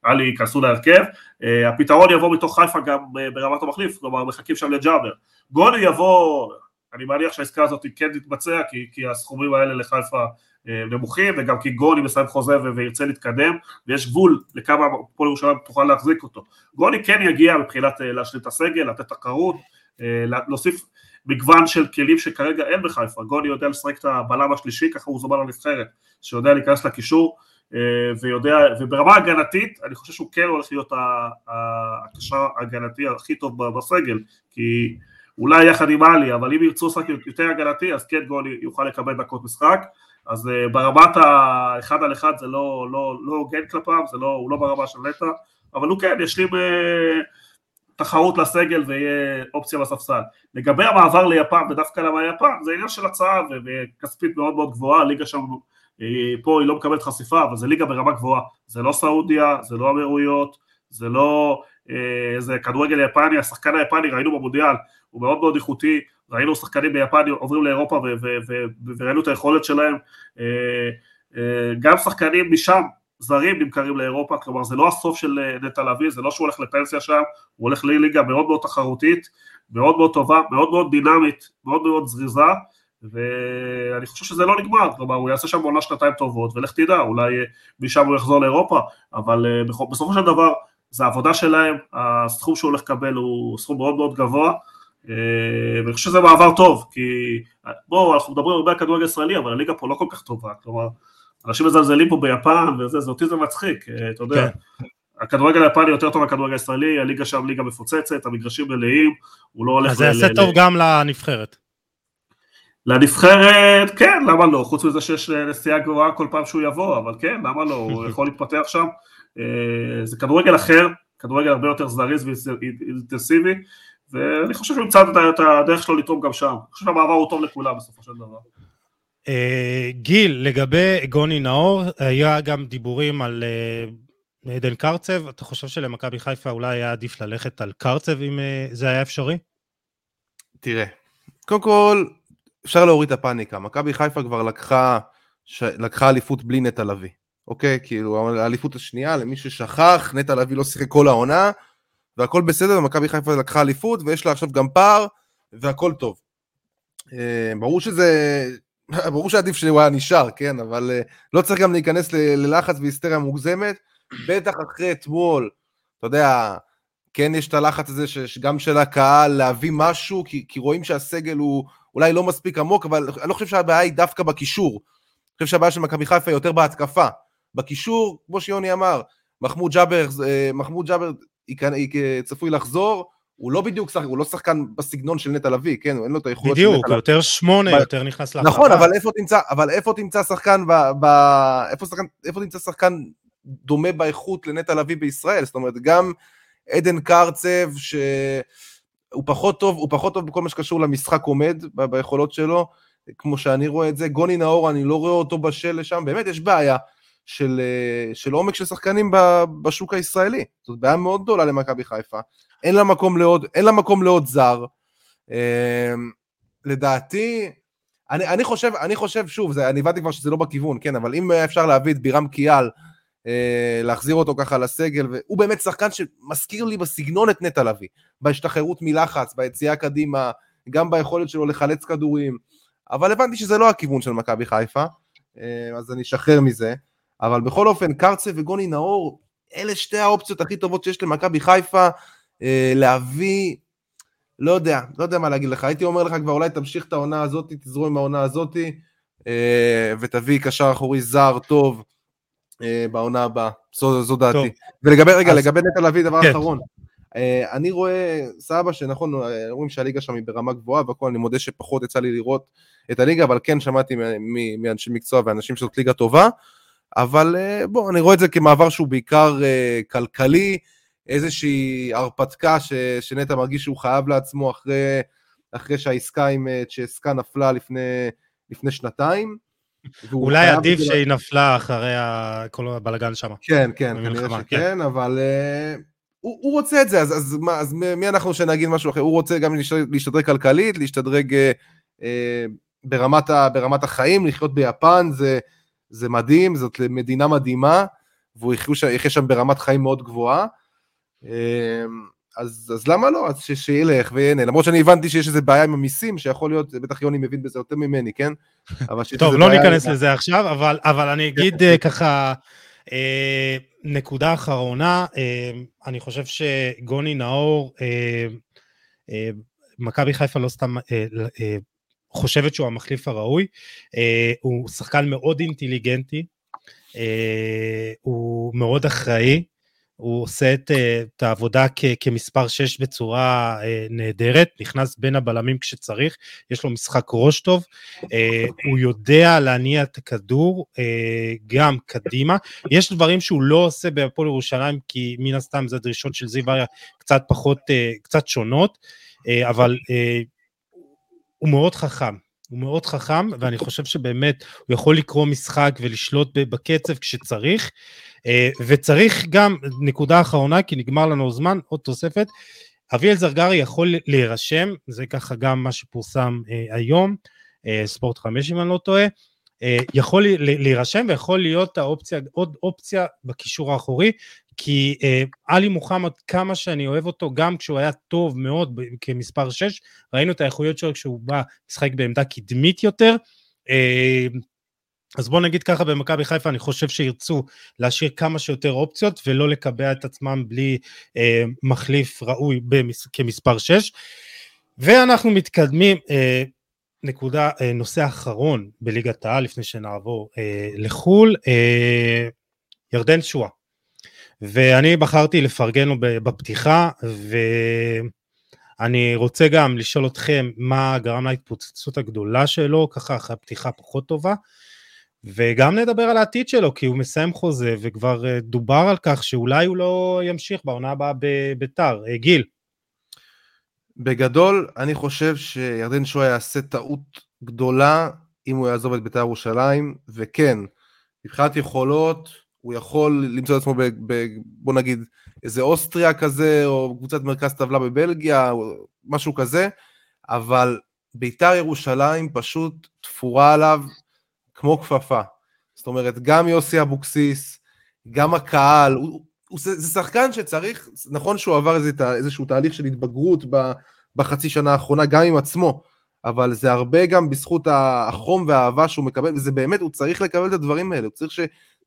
ועלי ייכנסו להרכב. אה, הפתרון יבוא מתוך חיפה גם אה, ברמת המחליף כלומר מחכים שם לג'אבר. גולי יבוא אני מניח שהעסקה הזאת כן תתבצע כי, כי הסכומים האלה לחיפה נמוכים וגם כי גולי מסיים חוזה וירצה להתקדם ויש גבול לכמה הפועל ירושלים תוכל להחזיק אותו. גולי כן יגיע מבחינת להשלים את הסגל, לתת תחרות אה, להוסיף מגוון של כלים שכרגע אין בחיפה, גוני יודע לשחק את הבלם השלישי, ככה הוא זומן לנבחרת, שיודע להיכנס לקישור אה, ויודע, וברמה הגנתית אני חושב שהוא כן הולך להיות הקשר ההגנתי הכי טוב בסגל, כי אולי יחד עם עלי, אבל אם ירצו לשחק יותר הגנתי אז כן גוני יוכל לקבל דקות משחק, אז אה, ברמת האחד על אחד זה לא, לא, לא הוגן כלפיו, לא, הוא לא ברמה של נטע, אבל הוא כן ישלים תחרות לסגל ויהיה אופציה בספסל. לגבי המעבר ליפן, ודווקא למה יפן, זה עניין של הצעה וכספית מאוד מאוד גבוהה, ליגה שם, אה, פה היא לא מקבלת חשיפה, אבל זה ליגה ברמה גבוהה, זה לא סעודיה, זה לא אמירויות, זה לא איזה אה, כדורגל יפני, השחקן היפני ראינו במונדיאל, הוא מאוד מאוד איכותי, ראינו שחקנים ביפן עוברים לאירופה וראינו את היכולת שלהם, אה, גם שחקנים משם זרים נמכרים לאירופה, כלומר זה לא הסוף של אה, נטע לביא, זה לא שהוא הולך לפנסיה שם, הוא הולך לליגה מאוד מאוד תחרותית, מאוד מאוד טובה, מאוד מאוד דינמית, מאוד מאוד זריזה, ואני חושב שזה לא נגמר, כלומר הוא יעשה שם עונה שנתיים טובות, ולך תדע, אולי אה, משם הוא יחזור לאירופה, אבל אה, בסופו של דבר זה עבודה שלהם, הסכום שהוא הולך לקבל הוא סכום מאוד מאוד גבוה, ואני חושב שזה מעבר טוב, כי בואו, אנחנו מדברים הרבה על כדורגל ישראלי, אבל הליגה פה לא כל כך טובה, כלומר אנשים מזלזלים פה ביפן וזה, זה אותי זה מצחיק, אה, אתה יודע. כן. הכדורגל היפני יותר טוב מהכדורגל הישראלי, הליגה שם ליגה מפוצצת, המגרשים מלאים, הוא לא הולך... אז זה יעשה טוב גם לנבחרת. לנבחרת, כן, למה לא? חוץ מזה שיש נסיעה גבוהה כל פעם שהוא יבוא, אבל כן, למה לא? הוא <laughs> יכול להתפתח שם. אה, זה כדורגל אחר, כדורגל הרבה יותר זריז ואינטנסיבי, ואני חושב שהוא ימצא את הדרך שלו לתרום גם שם. אני חושב שהמעבר הוא טוב לכולם בסופו של דבר. אה, גיל, לגבי גוני נאור, היה גם דיבורים על אה, עדן קרצב, אתה חושב שלמכבי חיפה אולי היה עדיף ללכת על קרצב אם אה, זה היה אפשרי? תראה, קודם כל, אפשר להוריד את הפאניקה, מכבי חיפה כבר לקחה, ש... לקחה אליפות בלי נטע לביא, אוקיי? כאילו, האליפות השנייה, למי ששכח, נטע לביא לא שיחק כל העונה, והכל בסדר, ומכבי חיפה לקחה אליפות, ויש לה עכשיו גם פער, והכל טוב. ברור שזה <laughs> ברור שעדיף שהוא היה נשאר, כן, אבל uh, לא צריך גם להיכנס ללחץ והיסטריה מוגזמת, <clears throat> בטח אחרי אתמול, אתה יודע, כן יש את הלחץ הזה גם של הקהל להביא משהו, כי, כי רואים שהסגל הוא אולי לא מספיק עמוק, אבל אני לא חושב שהבעיה היא דווקא בקישור. אני חושב שהבעיה של מכבי חיפה היא יותר בהתקפה. בקישור, כמו שיוני אמר, מחמוד ג'אבר, אה, מחמוד ג'אבר צפוי לחזור, הוא לא בדיוק שחקן, הוא לא שחקן בסגנון של נטע לביא, כן, אין לו את האיכויות של נטע לביא. בדיוק, יותר שמונה, יותר נכנס להרחבה. נכון, אבל איפה תמצא, אבל איפה תמצא שחקן, ב, ב, איפה, שחקן, איפה תמצא שחקן דומה באיכות לנטע לביא בישראל? זאת אומרת, גם עדן קרצב, שהוא פחות טוב, הוא פחות טוב בכל מה שקשור למשחק עומד, ב, ביכולות שלו, כמו שאני רואה את זה. גוני נאור, אני לא רואה אותו בשל לשם, באמת יש בעיה. של, של עומק של שחקנים בשוק הישראלי. זאת בעיה מאוד גדולה למכבי חיפה. אין לה מקום לעוד, אין לה מקום לעוד זר. אה, לדעתי, אני, אני חושב, אני חושב, שוב, זה, אני הבנתי כבר שזה לא בכיוון, כן, אבל אם אפשר להביא את בירם קיאל, אה, להחזיר אותו ככה לסגל, והוא באמת שחקן שמזכיר לי בסגנון את נטע לביא, בהשתחררות מלחץ, ביציאה קדימה, גם ביכולת שלו לחלץ כדורים, אבל הבנתי שזה לא הכיוון של מכבי חיפה, אה, אז אני אשחרר מזה, אבל בכל אופן, קרצה וגוני נאור, אלה שתי האופציות הכי טובות שיש למכבי חיפה, להביא, לא יודע, לא יודע מה להגיד לך, הייתי אומר לך כבר אולי תמשיך את העונה הזאת, תזרום עם העונה הזאת, אה, ותביא קשר אחורי זר טוב אה, בעונה הבאה, זו, זו דעתי. טוב. ולגבי, רגע, אז... לגבי נטע לביא, דבר כן. אחרון. אני רואה סבא שנכון, אומרים שהליגה שם היא ברמה גבוהה והכל, אני מודה שפחות יצא לי לראות את הליגה, אבל כן שמעתי מאנשי מקצוע ואנשים שזאת ליגה טובה, אבל בוא, אני רואה את זה כמעבר שהוא בעיקר כלכלי, איזושהי הרפתקה ש, שנטע מרגיש שהוא חייב לעצמו אחרי, אחרי שהעסקה עם אה, צ'סקה נפלה לפני, לפני שנתיים. אולי עדיף שהיא נפלה אחרי כל הבלגן שם. כן, כן, כנראה שכן, כן. אבל uh, הוא, הוא רוצה את זה, אז, אז, מה, אז מי אנחנו שנגיד משהו אחר? הוא רוצה גם להשתדרג כלכלית, להשתדרג uh, uh, ברמת, ה, ברמת החיים, לחיות ביפן, זה, זה מדהים, זאת מדינה מדהימה, והוא יחיה שם ברמת חיים מאוד גבוהה. אמ, אז, אז למה לא? אז ש, שילך ויהנה. למרות שאני הבנתי שיש איזה בעיה עם המיסים, שיכול להיות, בטח יוני מבין בזה יותר ממני, כן? <laughs> טוב, לא ניכנס עם... לזה עכשיו, אבל, אבל אני אגיד אה, ככה, אה, נקודה אחרונה, אה, אני חושב שגוני נאור, אה, אה, מכבי חיפה לא סתם אה, אה, חושבת שהוא המחליף הראוי, אה, הוא שחקן מאוד אינטליגנטי, אה, הוא מאוד אחראי, הוא עושה את, אה, את העבודה כ, כמספר 6 בצורה אה, נהדרת, נכנס בין הבלמים כשצריך, יש לו משחק ראש טוב, אה, הוא יודע להניע את הכדור גם קדימה, יש דברים שהוא לא עושה בהפועל ירושלים, כי מן הסתם זה דרישות של זיו אריה קצת פחות, קצת שונות, אבל הוא מאוד חכם, הוא מאוד חכם, ואני חושב שבאמת הוא יכול לקרוא משחק ולשלוט בקצב כשצריך. אה, וצריך גם, נקודה אחרונה, כי נגמר לנו זמן, עוד תוספת, אביאל זרגרי יכול להירשם, זה ככה גם מה שפורסם אה, היום, אה, ספורט 5 אם אני לא טועה, יכול להירשם ויכול להיות האופציה, עוד אופציה בקישור האחורי, כי עלי מוחמד, כמה שאני אוהב אותו, גם כשהוא היה טוב מאוד כמספר 6, ראינו את האיכויות שלו כשהוא בא לשחק בעמדה קדמית יותר, אז בוא נגיד ככה במכבי חיפה, אני חושב שירצו להשאיר כמה שיותר אופציות ולא לקבע את עצמם בלי אה, מחליף ראוי במס, כמספר 6. ואנחנו מתקדמים, אה, נקודה, אה, נושא אחרון בליגת העל לפני שנעבור אה, לחו"ל, אה, ירדן שואה. ואני בחרתי לפרגן לו בפתיחה, ואני רוצה גם לשאול אתכם מה גרם להתפוצצות הגדולה שלו, ככה אחרי הפתיחה פחות טובה. וגם נדבר על העתיד שלו, כי הוא מסיים חוזה, וכבר אה, דובר על כך שאולי הוא לא ימשיך בעונה הבאה בביתר. אה, גיל. בגדול, אני חושב שירדן שואה יעשה טעות גדולה אם הוא יעזוב את ביתר ירושלים, וכן, מבחינת יכולות, הוא יכול למצוא את עצמו, ב, ב, בוא נגיד, איזה אוסטריה כזה, או קבוצת מרכז טבלה בבלגיה, או משהו כזה, אבל ביתר ירושלים פשוט תפורה עליו כמו כפפה. זאת אומרת, גם יוסי אבוקסיס, גם הקהל, הוא, הוא, זה, זה שחקן שצריך, נכון שהוא עבר איזה, איזשהו תהליך של התבגרות בחצי שנה האחרונה, גם עם עצמו, אבל זה הרבה גם בזכות החום והאהבה שהוא מקבל, וזה באמת, הוא צריך לקבל את הדברים האלה, הוא צריך ש...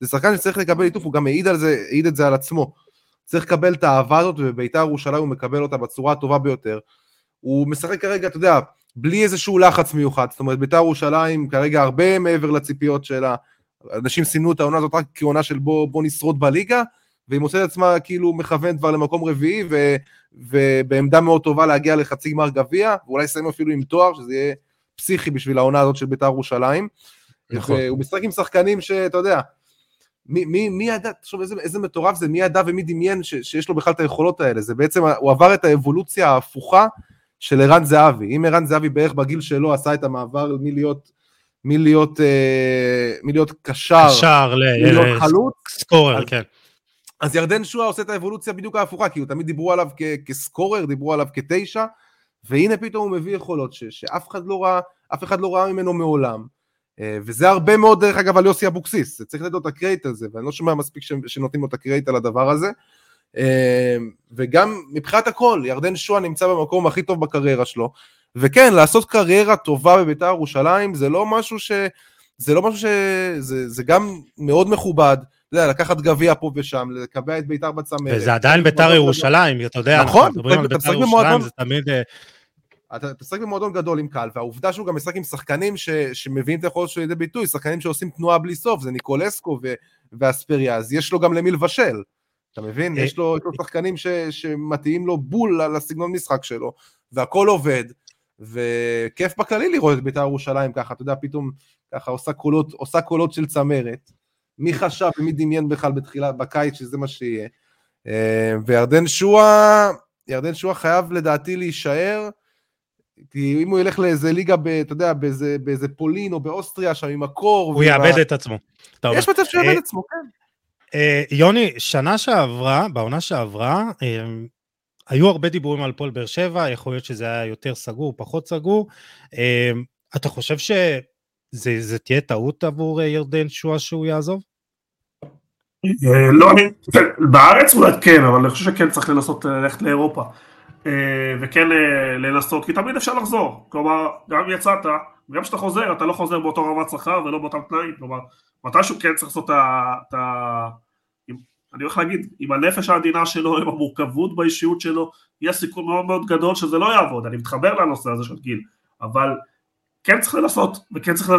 זה שחקן שצריך לקבל עיטוף, הוא גם העיד זה, העיד את זה על עצמו. צריך לקבל את האהבה הזאת, ובבית"ר ירושלים הוא מקבל אותה בצורה הטובה ביותר. הוא משחק כרגע, אתה יודע, בלי איזשהו לחץ מיוחד, זאת אומרת בית"ר ירושלים כרגע הרבה מעבר לציפיות שלה, אנשים סימנו את העונה הזאת רק כעונה של בוא, בוא נשרוד בליגה, והיא מוצאת עצמה כאילו מכוונת כבר למקום רביעי, ו, ובעמדה מאוד טובה להגיע לחצי גמר גביע, ואולי לסיים אפילו עם תואר, שזה יהיה פסיכי בשביל העונה הזאת של בית"ר ירושלים. נכון. והוא משחק עם שחקנים שאתה יודע, מי, מי, מי ידע, תחשוב איזה, איזה מטורף זה, מי ידע ומי דמיין ש, שיש לו בכלל את היכולות האלה, זה בעצם, הוא עבר את האבולוציה ההפוכה של ערן זהבי, אם ערן זהבי בערך בגיל שלו עשה את המעבר מלהיות, מלהיות, אה, מלהיות קשר, שער מלהיות חלוץ, סקורר, אז- כן. אז ירדן שועה עושה את האבולוציה בדיוק ההפוכה, כי הוא תמיד דיברו עליו כ- כסקורר, דיברו עליו כתשע, והנה פתאום הוא מביא יכולות ש, שאף אחד לא ראה, אף אחד לא ראה ממנו מעולם. אה, וזה הרבה מאוד, דרך אגב, על יוסי אבוקסיס, צריך לתת לו את הקרדיט הזה, ואני לא שומע מספיק שנותנים לו את הקרדיט על הדבר הזה. אה, וגם מבחינת הכל, ירדן שועה נמצא במקום הכי טוב בקריירה שלו, וכן, לעשות קריירה טובה בבית"ר ירושלים זה לא משהו ש... זה לא משהו ש... זה, זה גם מאוד מכובד, אתה יודע, לקחת גביע פה ושם, לקבע את בית"ר בצמרת. וזה עדיין ביתר מועדון ירושלים, אתה יודע, נכון, אנחנו מדברים על ביתר ירושלים, זה תמיד... אתה משחק במועדון גדול עם קהל, והעובדה שהוא גם משחק עם שחקנים ש, שמביאים את היכולת שלו לידי ביטוי, שחקנים שעושים תנועה בלי סוף, זה ניקולסקו ו, ואספריה, אז יש לו גם למי לבשל. אתה מבין? יש לו, יש לו שחקנים ש, שמתאים לו בול לסגנון משחק שלו, והכל עובד, וכיף בכללי לראות את בית"ר ירושלים ככה, אתה יודע, פתאום ככה עושה קולות, עושה קולות של צמרת. מי חשב ומי דמיין בכלל בתחילה, בקיץ שזה מה שיהיה. אה, וירדן שועה, ירדן שועה חייב לדעתי להישאר, כי אם הוא ילך לאיזה ליגה, ב, אתה יודע, באיזה, באיזה פולין או באוסטריה, שם עם הקור. הוא יאבד את עצמו. יש מצב שהוא אה, יאבד את עצמו, כן. אה, יוני, שנה שעברה, בעונה שעברה, אה, היו הרבה דיבורים על פועל באר שבע, יכול להיות שזה היה יותר סגור, פחות סגור. אה, אתה חושב שזה תהיה טעות עבור אה, ירדן שואה שהוא יעזוב? אה, לא, אני, בארץ אולי כן, אבל אני חושב שכן צריך לנסות ללכת לאירופה. אה, וכן אה, לנסות, כי תמיד אפשר לחזור. כלומר, גם אם יצאת, גם כשאתה חוזר, אתה לא חוזר באותו רמת שכר ולא באותם תנאים. כלומר, מתישהו כן צריך לעשות את ה... אני הולך להגיד, עם הנפש העדינה שלו, עם המורכבות באישיות שלו, יש סיכון מאוד מאוד גדול שזה לא יעבוד. אני מתחבר לנושא הזה של גיל, אבל כן צריך לנסות, וכן צריך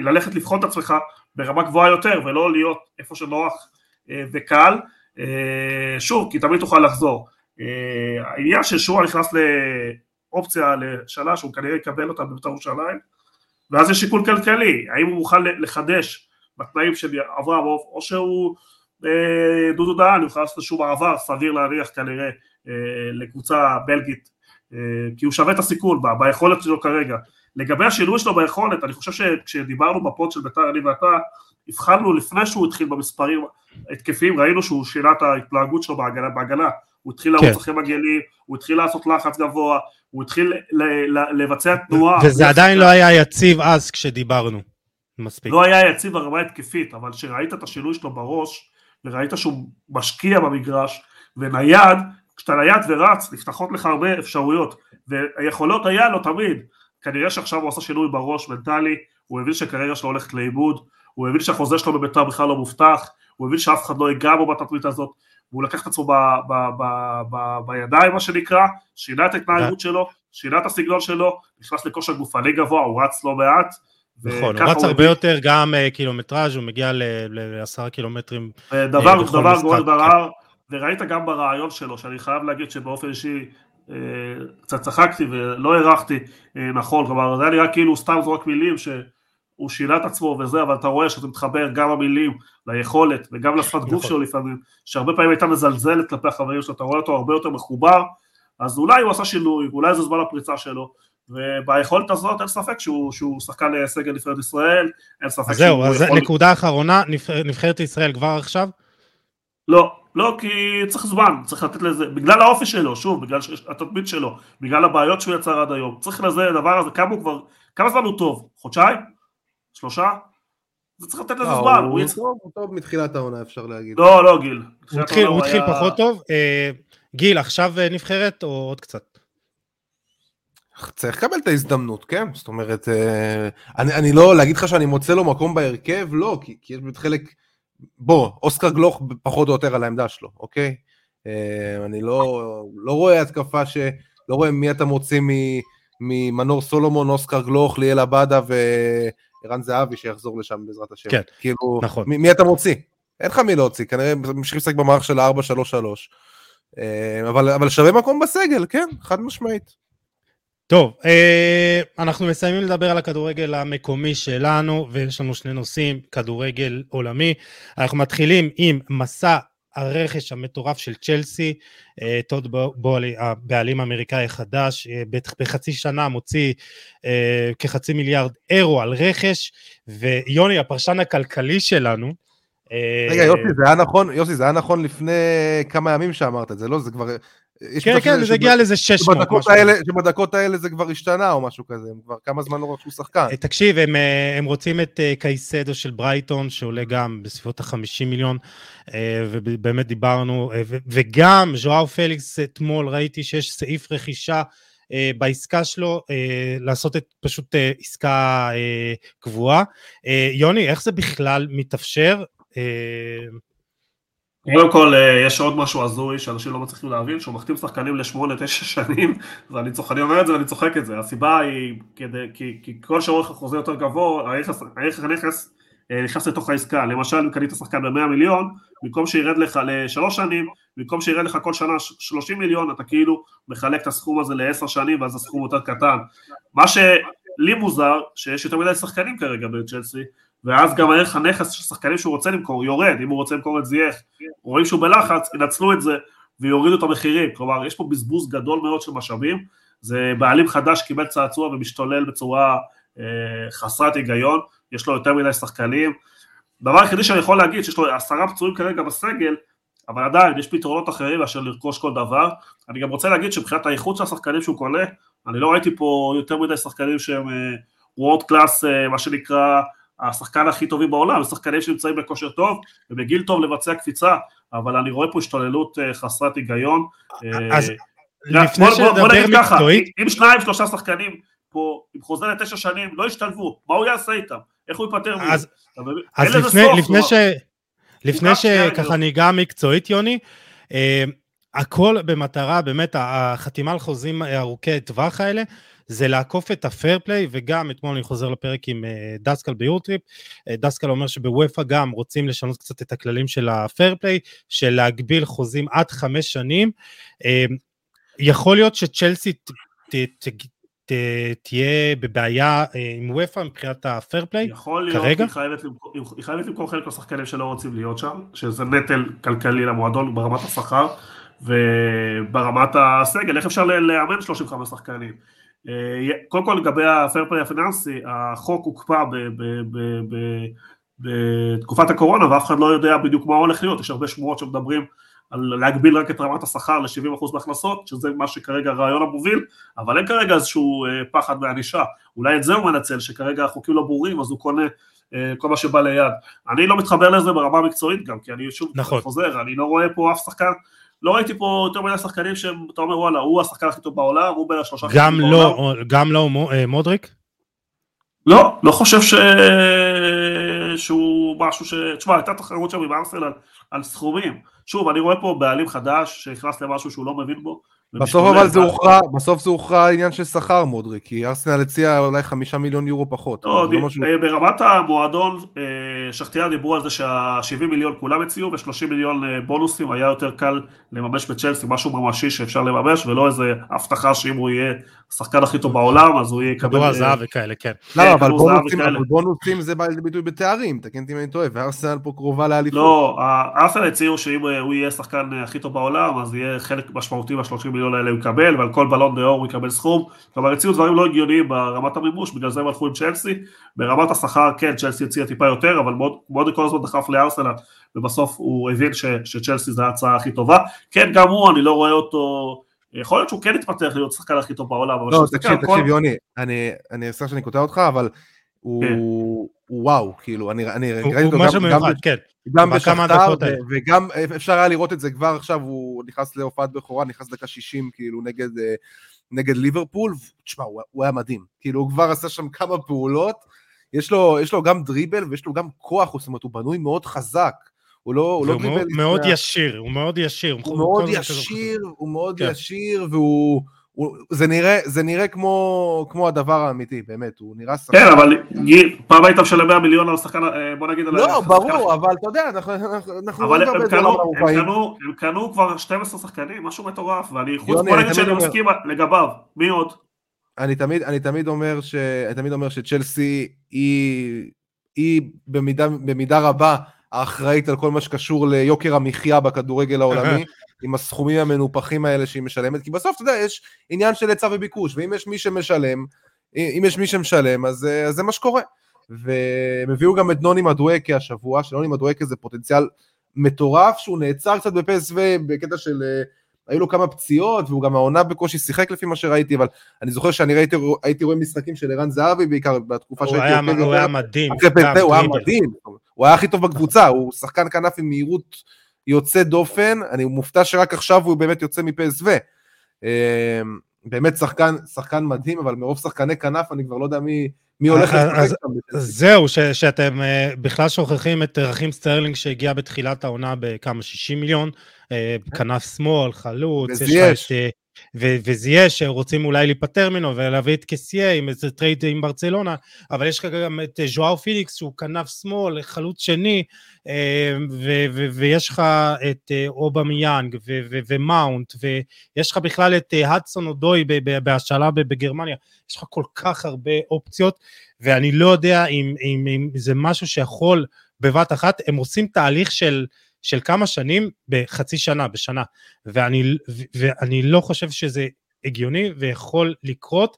ללכת לבחון את עצמך ברמה גבוהה יותר, ולא להיות איפה שנוח אה, וקל. שוב, כי תמיד תוכל לחזור. אה, העניין של שועה נכנס לאופציה לשנה שהוא כנראה יקבל אותה בבית"ר ירושלים, ואז יש שיקול כלכלי, האם הוא מוכן לחדש בתנאים של אברהם, או שהוא אה, דודו דהן, יכול לעשות איזשהו מעבר, סביר להניח כנראה, אה, לקבוצה בלגית, כי הוא שווה את הסיכון ביכולת שלו כרגע. לגבי השינוי שלו ביכולת, אני חושב שכשדיברנו בפוד של בית"ר, אני ואתה, הבחנו לפני שהוא התחיל במספרים התקפיים, ראינו שהוא שינה את ההתנהגות שלו בהגנה, בהגנה. הוא התחיל לרוץ כן. אחרי מגנים, הוא התחיל לעשות לחץ גבוה, הוא התחיל ל- ל- לבצע תנועה. וזה עדיין לא היה יציב אז כשדיברנו. מספיק. לא היה יציב ברמה התקפית, אבל כשראית את השינוי שלו בראש, וראית שהוא משקיע במגרש, ונייד, כשאתה נייד ורץ, נפתחות לך הרבה אפשרויות, והיכולות היה לו תמיד. כנראה שעכשיו הוא עשה שינוי בראש מנטלי, הוא הבין שהקריירה שלו הולכת לאיבוד, הוא הבין שהחוזה שלו בביתר בכלל לא מובטח, הוא הבין שאף אחד לא ייגע בו בתוכנית הזאת, והוא לקח את עצמו ב, ב, ב, ב, בידיים, מה שנקרא, שינה את ההתנהגות שלו, שינה את הסגנון שלו, נכנס לכושר גופני גבוה, הוא רץ לא מעט. נכון, הוא רץ הרבה יותר גם אה, קילומטראז', הוא מגיע ל- לעשרה קילומטרים. דבר, אה, בכל דבר גורל כן. ברער, וראית גם ברעיון שלו, שאני חייב להגיד שבאופן אישי אה, קצת צחקתי ולא הערכתי אה, נכון, כלומר זה היה נראה כאילו סתם זורק מילים שהוא שינה את עצמו וזה, אבל אתה רואה שזה מתחבר גם המילים ליכולת וגם לשפת גוף נכון. שלו לפעמים, שהרבה פעמים הייתה מזלזלת כלפי החברים שלו, אתה רואה אותו הרבה יותר מחובר, אז אולי הוא עשה שינוי, ואולי זה זמן הפריצה שלו, וביכולת הזאת אין ספק שהוא, שהוא שחקן אה, סגל נבחרת ישראל, אין ספק אז זהו, שהוא אז יכול... נקודה אחרונה, נבח- נבחרת ישראל כבר עכשיו? לא, לא, כי צריך זמן, צריך לתת לזה, בגלל האופי שלו, שוב, בגלל התדמית שלו, בגלל הבעיות שהוא יצר עד היום, צריך לזה, הדבר הזה, כמה הוא כבר, כמה זמן הוא טוב? חודשיים? שלושה? זה צריך לתת לזה לא, זמן, הוא. טוב, הוא טוב מתחילת העונה, אפשר להגיד. לא, לא, גיל. הוא התחיל, פחות טוב. אה, גיל, עכשיו אה, נבחרת או עוד קצת? צריך לקבל את ההזדמנות, כן? זאת אומרת, אה, אני, אני לא, להגיד לך שאני מוצא לו מקום בהרכב? לא, כי, כי יש באמת חלק... בוא, אוסקר גלוך פחות או יותר על העמדה שלו, אוקיי? אני לא, לא רואה התקפה ש... לא רואה מי אתה מוציא מ- ממנור סולומון, אוסקר גלוך, ליאל עבדה וערן זהבי שיחזור לשם בעזרת השם. כן, כאילו, נכון. מי, מי אתה מוציא? אין לך מי להוציא, כנראה ממשיכים לשחק במערך של 4-3-3. אה, אבל, אבל שווה מקום בסגל, כן, חד משמעית. טוב, אה, אנחנו מסיימים לדבר על הכדורגל המקומי שלנו, ויש לנו שני נושאים, כדורגל עולמי. אנחנו מתחילים עם מסע הרכש המטורף של צ'לסי, אה, טוד בולי, הבעלים האמריקאי החדש, אה, בחצי שנה מוציא אה, כחצי מיליארד אירו על רכש, ויוני, הפרשן הכלכלי שלנו, רגע, יוסי, זה היה נכון, יוסי, זה היה נכון לפני כמה ימים שאמרת את זה, לא? זה כבר כן, כן, זה הגיע לאיזה 600. שבדקות האלה, שבדקות האלה זה כבר השתנה או משהו כזה, הם כבר כמה זמן לא רכשו שחקן. אה, תקשיב, הם, אה, הם רוצים את אה, קייסדו של ברייטון, שעולה גם בסביבות ה-50 מיליון, ובאמת דיברנו, וגם ז'ואר פליקס, אתמול ראיתי שיש סעיף רכישה בעסקה שלו, לעשות את פשוט עסקה קבועה. יוני, איך זה בכלל מתאפשר? קודם כל, אה, יש עוד משהו הזוי שאנשים לא מצליחים להבין, שהוא מחתים שחקנים לשמונה, תשע <laughs> שנים, ואני צוחק, אני אומר את זה ואני צוחק את זה. הסיבה היא כדי, כי, כי כל שאורך החוזה יותר גבוה, הערך הנכס אה, נכנס לתוך העסקה. למשל, אם קנית שחקן ב-100 מיליון, במקום שירד לך לשלוש שנים, במקום שירד לך כל שנה 30 מיליון, אתה כאילו מחלק את הסכום הזה לעשר שנים, ואז הסכום יותר קטן. מה שלי מוזר, שיש יותר מדי שחקנים כרגע בצ'לסי, ואז גם הערך הנכס של שחקנים שהוא רוצה למכור יורד, אם הוא רוצה למכור את זייח, רואים שהוא בלחץ, ינצלו את זה ויורידו את המחירים, כלומר יש פה בזבוז גדול מאוד של משאבים, זה בעלים חדש קיבל צעצוע ומשתולל בצורה אה, חסרת היגיון, יש לו יותר מדי שחקנים, דבר היחידי שאני יכול להגיד שיש לו עשרה פצועים כרגע בסגל, אבל עדיין יש פתרונות אחרים מאשר לרכוש כל דבר, אני גם רוצה להגיד שמבחינת האיכות של השחקנים שהוא קונה, אני לא ראיתי פה יותר מדי שחקנים שהם וורד אה, קלאס, אה, מה שנקרא השחקן הכי טובים בעולם, שחקנים שנמצאים בכושר טוב ובגיל טוב לבצע קפיצה, אבל אני רואה פה השתוללות אה, חסרת היגיון. אה, אז לפני שנדבר מקצועית... אם שניים שלושה שחקנים פה עם חוזה לתשע שנים לא ישתלבו, מה הוא יעשה איתם? איך הוא ייפטר מזה? אז, אז לפני, סוף, לפני, ש... לפני שככה ניגע מקצועית יוני, אה, הכל במטרה באמת החתימה על חוזים ארוכי טווח האלה זה לעקוף את ה fair play, וגם אתמול אני חוזר לפרק עם אה, דסקל ב Eurotrip, אה, דסקל אומר שבוופא גם רוצים לשנות קצת את הכללים של ה fair play, של להגביל חוזים עד חמש שנים. אה, יכול להיות שצ'לסי תהיה בבעיה עם וופא מבחינת הפייר פליי יכול להיות, כרגע? היא חייבת, למכור, היא חייבת למכור חלק מהשחקנים שלא רוצים להיות שם, שזה נטל כלכלי למועדון ברמת השכר וברמת הסגל, איך אפשר לאמן 35 שחקנים? אה, קודם כל לגבי הפייר הפיננסי, החוק הוקפא בתקופת הקורונה ואף אחד לא יודע בדיוק מה הולך להיות, יש הרבה שמועות שמדברים על להגביל רק את רמת השכר ל-70% מהכנסות, שזה מה שכרגע הרעיון המוביל, אבל אין כרגע איזשהו אה, פחד מענישה, אולי את זה הוא מנצל, שכרגע החוקים לא ברורים, אז הוא קונה אה, כל מה שבא ליד. אני לא מתחבר לזה ברמה המקצועית גם, כי אני שוב נכון. חוזר, אני לא רואה פה אף שחקן לא ראיתי פה יותר מדי שחקנים שאתה אומר וואלה, הוא השחקן הכי טוב בעולם, הוא בין השלושה הכי טובים בעולם. גם לא אה, מודריק? לא, לא חושב ש... שהוא משהו ש... תשמע, הייתה תחרות שם עם ארסנל על, על סכומים. שוב, אני רואה פה בעלים חדש שנכנס למשהו שהוא לא מבין בו. בסוף אבל זה הוכרע, בסוף זה הוכרע עניין של שכר מודריק, כי ארסנל הציע אולי חמישה מיליון יורו פחות. לא, לא משהו... אה, ברמת המועדון, אה, שחטיאר דיברו על זה שה-70 מיליון כולם הציעו, ו-30 מיליון אה, בונוסים היה יותר קל לממש בצ'לסי, משהו ממשי שאפשר לממש, ולא איזה הבטחה שאם הוא יהיה השחקן הכי טוב בעולם, אז הוא יהיה יקבל... כדור הזהב וכאלה, כן. לא, כן, אבל בונוסים זה בא לידי ביטוי בתארים, תקן אותי אם אני טועה, וארסנל פה קרובה לאליפות. לא, ארסנל הציעו שאם הוא יהיה השחקן הכי טוב בעולם, אז יהיה חלק משמעותי מה-30 מיליון האלה הוא יקבל, ועל כל בלון דאור הוא יקבל סכום, כלומר הציעו דברים לא הגיוניים ברמת המימוש, בגלל זה הם הלכו עם צ'לסי, ברמת השכר כן, צ'לסי הציע טיפה יותר, אבל מאוד כל הזמן דחף לארסנל, ובסוף הוא הבין ש, שצ'לסי זה ההצעה הכי טובה, כן, גם הוא, אני לא רואה אותו, יכול להיות שהוא כן יתפתח להיות שחקן הכי טוב בעולם, לא, תקשיב, תקשיב, כל... יוני, אני, אני אעשה שאני קוטע אותך, אבל הוא, כן. וואו, כאילו, אני, אני ראיתי אותו גם, מיוחד, גם, כן. גם בשכתר, וגם אפשר היה לראות את זה כבר עכשיו, הוא נכנס להופעת בכורה, נכנס דקה 60, כאילו, נגד, אה, נגד ליברפול, תשמע, הוא, הוא היה מדהים, כאילו, הוא כבר עשה שם כמה פעולות, יש לו, יש לו גם דריבל ויש לו גם כוח, זאת אומרת, הוא בנוי מאוד חזק. הוא לא, הוא לא דריבל... מאוד ישיר, הוא מאוד ישיר. הוא מאוד ישיר, הוא מאוד כן. ישיר, והוא הוא, זה, נראה, זה נראה כמו, כמו הדבר האמיתי, באמת, הוא נראה שחקן... כן, אבל גיל, פעם היית משלם 100 מיליון על שחקן, אה, בוא נגיד... על לא, שחקן- ברור, אבל אתה יודע, אנחנו... אבל רואים הם קנו, הם. קנו, הם קנו כבר 12 שחקנים, משהו מטורף, ואני חוץ, יוני, בוא נגיד שאני אומר- מסכים לגביו, מי עוד? אני תמיד, אני תמיד אומר ש... אני תמיד אומר שצ'לסי היא, היא במידה, במידה רבה האחראית על כל מה שקשור ליוקר המחיה בכדורגל העולמי, <laughs> עם הסכומים המנופחים האלה שהיא משלמת, כי בסוף, אתה יודע, יש עניין של היצע וביקוש, ואם יש מי שמשלם, אם יש מי שמשלם, אז, אז זה מה שקורה. והם הביאו גם את נוני מדואקה השבוע, שנוני מדואקה זה פוטנציאל מטורף, שהוא נעצר קצת בפסו בקטע של... אה, היו לו כמה פציעות, והוא גם העונה בקושי שיחק לפי מה שראיתי, אבל אני זוכר שאני ראיתי, הייתי רואה משחקים של ערן זהבי, בעיקר בתקופה הוא שהייתי היה- הוא. היה מדהים. אחרי, פנטה, הוא היה. מדהים, הוא היה הכי טוב בקבוצה, הוא שחקן כנף עם מהירות יוצא דופן, אני מופתע שרק עכשיו הוא באמת יוצא מפסו. באמת שחקן, שחקן מדהים, אבל מרוב שחקני כנף אני כבר לא יודע מי, מי הולך לשחק שם. זהו, ש- שאתם אה, בכלל שוכחים את רחים סטרלינג שהגיע בתחילת העונה בכמה, 60 מיליון, אה, כנף שמאל, חלוץ, יש לך. את... ו- וזייש שרוצים אולי להיפטר ממנו ולהביא את קסייה עם איזה טרייד עם ברצלונה, אבל יש לך גם את אה, ז'ואאו פליקס שהוא כנף שמאל, חלוץ שני, אה, ו- ו- ויש לך את אה, אובמיאנג ו- ו- ומאונט, ויש לך בכלל את הדסון אודואי בהשאלה בגרמניה, יש לך כל כך הרבה אופציות, ואני לא יודע אם, אם, אם זה משהו שיכול בבת אחת, הם עושים תהליך של, של כמה שנים בחצי שנה, בשנה, ואני, ו- ואני לא חושב שזה הגיוני ויכול לקרות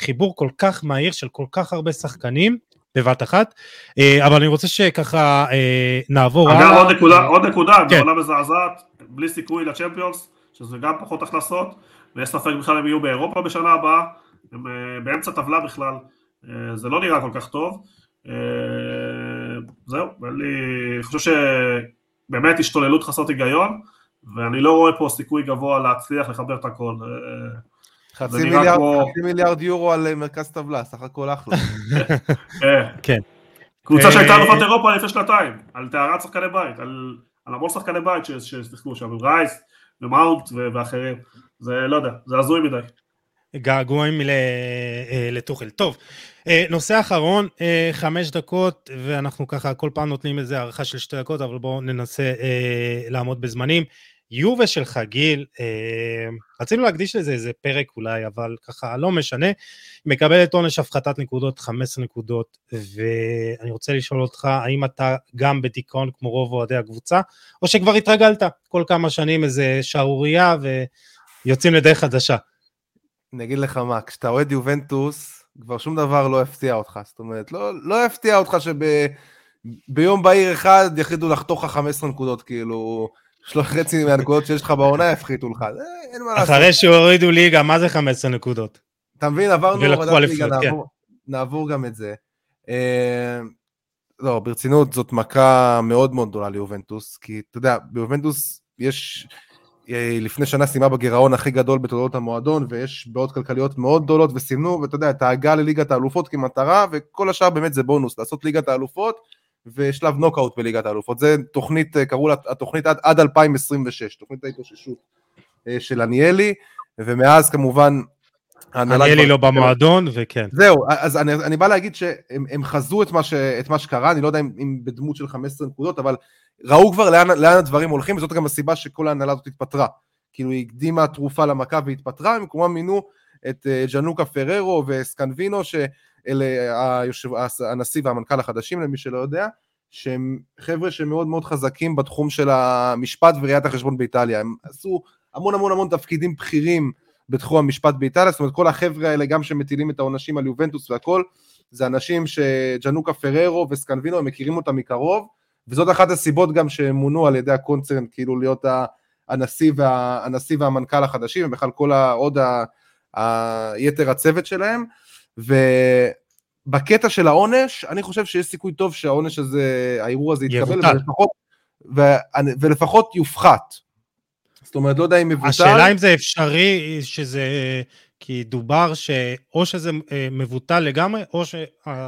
חיבור כל כך מהיר של כל כך הרבה שחקנים בבת אחת, אה, אבל אני רוצה שככה אה, נעבור אגב. עוד נקודה, עוד נקודה, כן. בעונה מזעזעת, בלי סיכוי לצ'מפיונס, שזה גם פחות הכנסות, ויש ספק בכלל הם יהיו באירופה בשנה הבאה, הם אה, באמצע טבלה בכלל, זה לא נראה כל כך טוב. זהו, ואני חושב שבאמת השתוללות חסרת היגיון, ואני לא רואה פה סיכוי גבוה להצליח לחבר את הכל. אה, חצי מיליארד, כמו- חצי מיליארד יורו על אה, מרכז טבלה, סך הכל אחלה. אה, <laughs> כן. קבוצה אה, שהייתה אלופת אירופה לפני שנתיים, על טהרת שחקני בית, על, על המון שחקני בית ש- ששיחקו שם, עם ריס ומאונט ואחרים, זה לא יודע, זה הזוי מדי. געגועים ל- אה, לטוחל. טוב, אה, נושא אחרון, אה, חמש דקות, ואנחנו ככה כל פעם נותנים איזה הערכה של שתי דקות, אבל בואו ננסה לעמוד בזמנים. יובה שלך, גיל, רצינו להקדיש לזה איזה פרק אולי, אבל ככה לא משנה, מקבלת עונש הפחתת נקודות, 15 נקודות, ואני רוצה לשאול אותך, האם אתה גם בדיכאון כמו רוב אוהדי הקבוצה, או שכבר התרגלת כל כמה שנים איזה שערורייה ויוצאים לדרך חדשה? אני אגיד לך מה, כשאתה אוהד יובנטוס, כבר שום דבר לא יפתיע אותך. זאת אומרת, לא, לא יפתיע אותך שביום בהיר אחד יחליטו לחתוך לך 15 נקודות, כאילו, שלוש <laughs> חצי מהנקודות שיש לך בעונה יפחיתו לך. זה, אין מה לעשות. אחרי שהורידו ליגה, מה זה 15 נקודות? אתה מבין, עברנו הורדת ליגה, כן. נעבור, נעבור גם את זה. אה, לא, ברצינות, זאת מכה מאוד מאוד גדולה ליובנטוס, כי אתה יודע, ביובנטוס יש, אה, לפני שנה סיימה בגירעון הכי גדול בתולדות המועדון, ויש בעיות כלכליות מאוד גדולות, וסימנו, ואתה יודע, את ההגעה לליגת האלופות כמטרה, וכל השאר באמת זה בונוס, לעשות ליגת האלופות, ושלב נוקאוט בליגת האלופות. זה תוכנית, אה, קראו לה התוכנית עד, עד 2026, תוכנית ההתאוששות אה, של עניאלי, ומאז כמובן, כבר- לא במועדון, וכן. זהו, אז אני, אני בא להגיד שהם הם חזו את מה, ש, את מה שקרה, אני לא יודע אם, אם בדמות של 15 נקודות, אבל ראו כבר לאן, לאן הדברים הולכים, וזאת גם הסיבה שכל ההנהלה הזאת התפטרה. כאילו היא הקדימה תרופה למכה והתפטרה, כמובן מינו את אה, ג'נוקה פררו וסקנבינו, שאלה היושב, הנשיא והמנכ"ל החדשים, למי שלא יודע, שהם חבר'ה שמאוד מאוד חזקים בתחום של המשפט וראיית החשבון באיטליה. הם עשו המון המון המון תפקידים בכירים בתחום המשפט באיטליה, זאת אומרת כל החבר'ה האלה גם שמטילים את העונשים על יובנטוס והכל, זה אנשים שג'נוקה פררו וסקנבינו הם מכירים אותם מקרוב, וזאת אחת הסיבות גם שמונו על ידי הקונצרן כאילו להיות הנשיא, וה, הנשיא והמנכ"ל החדשים, ובכלל כל ה, עוד ה, ה, יתר הצוות שלהם, ובקטע של העונש, אני חושב שיש סיכוי טוב שהעונש הזה, הערעור הזה יתקבל. ולפחות, ו, ולפחות יופחת. זאת אומרת, לא יודע אם מבוטל. השאלה אם זה אפשרי, שזה... כי דובר שאו שזה אה, מבוטל לגמרי, או ש...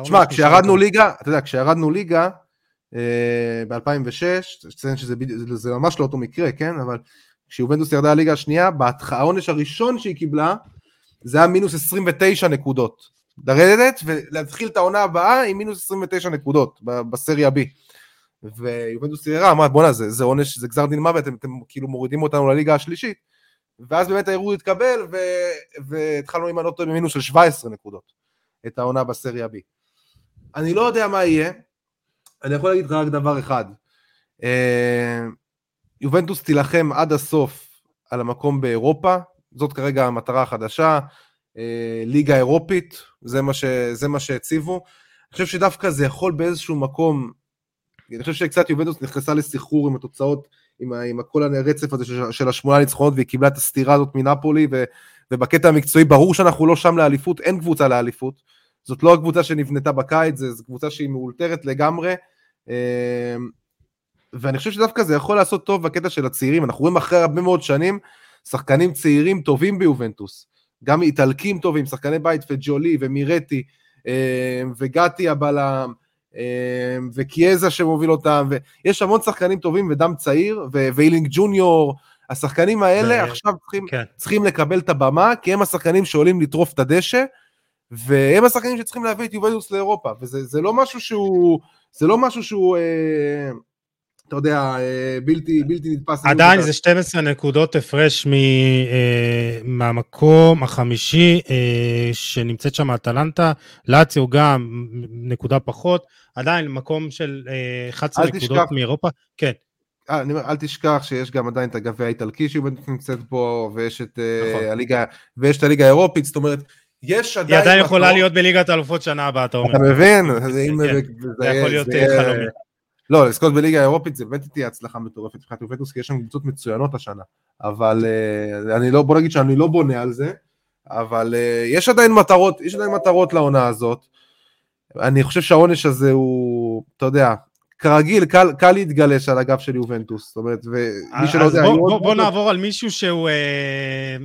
תשמע, כשירדנו ליגה, אתה יודע, כשירדנו ליגה ב-2006, תציין שזה זה- ממש לא אותו מקרה, כן? אבל כשיובנטוס ירדה לליגה השנייה, העונש הראשון שהיא קיבלה, זה היה מינוס 29 נקודות. לרדת ולהתחיל את העונה הבאה עם מינוס 29 נקודות בסריה B. ויובנטוס תראה, אמרה בואנה זה, זה עונש, זה גזר דין מוות, אתם, אתם כאילו מורידים אותנו לליגה השלישית. ואז באמת הערעור התקבל, ו, והתחלנו עם הנוטו במינוס של 17 נקודות, את העונה בסריה B. אני לא יודע מה יהיה, אני יכול להגיד לך רק דבר אחד. אה, יובנטוס תילחם עד הסוף על המקום באירופה, זאת כרגע המטרה החדשה, אה, ליגה אירופית, זה מה, ש, זה מה שהציבו. אני חושב שדווקא זה יכול באיזשהו מקום, אני חושב שקצת יובנטוס נכנסה לסחרור עם התוצאות, עם, עם כל הרצף הזה של, של השמונה ניצחונות, והיא קיבלה את הסתירה הזאת מנפולי, ו, ובקטע המקצועי ברור שאנחנו לא שם לאליפות, אין קבוצה לאליפות. זאת לא הקבוצה שנבנתה בקיץ, זו קבוצה שהיא מאולתרת לגמרי. אה, ואני חושב שדווקא זה יכול לעשות טוב בקטע של הצעירים, אנחנו רואים אחרי הרבה מאוד שנים שחקנים צעירים טובים ביובנטוס, גם איטלקים טובים, שחקני בית וג'ולי ומירטי אה, וגתי הבלם וקיאזה שמוביל אותם, ויש המון שחקנים טובים ודם צעיר, ואילינג ג'וניור, השחקנים האלה ו... עכשיו צריכים, כן. צריכים לקבל את הבמה, כי הם השחקנים שעולים לטרוף את הדשא, והם השחקנים שצריכים להביא את יובנטוס לאירופה, וזה לא משהו שהוא, זה לא משהו שהוא... אה, אתה יודע, אה, בלתי, בלתי נתפס. עדיין זה 12 נקודות הפרש מ, אה, מהמקום החמישי אה, שנמצאת שם אטלנטה, לאציו גם נקודה פחות, עדיין מקום של 11 נקודות תשכח. מאירופה, כן. אני אומר, אל תשכח שיש גם עדיין את הגביע האיטלקי שהיא נמצאת פה, ויש את נכון. הליגה, ויש את הליגה האירופית, זאת אומרת, יש עדיין... היא עדיין יכולה להיות בליגת האלופות שנה הבאה, אתה אומר. אתה מבין? זה יכול להיות חלומי. לא, לזכות בליגה האירופית זה באמת תהיה הצלחה מטורפת מבחינת יובנטוס, כי יש שם קבוצות מצוינות השנה, אבל uh, אני לא, בוא נגיד שאני לא בונה על זה, אבל uh, יש עדיין מטרות, יש עדיין מטרות לעונה הזאת. אני חושב שהעונש הזה הוא, אתה יודע, כרגיל, קל, קל להתגלש על הגב של יובנטוס, זאת אומרת, ומי שלא יודע... בוא, בוא, בוא נעבור על מישהו שהוא אה,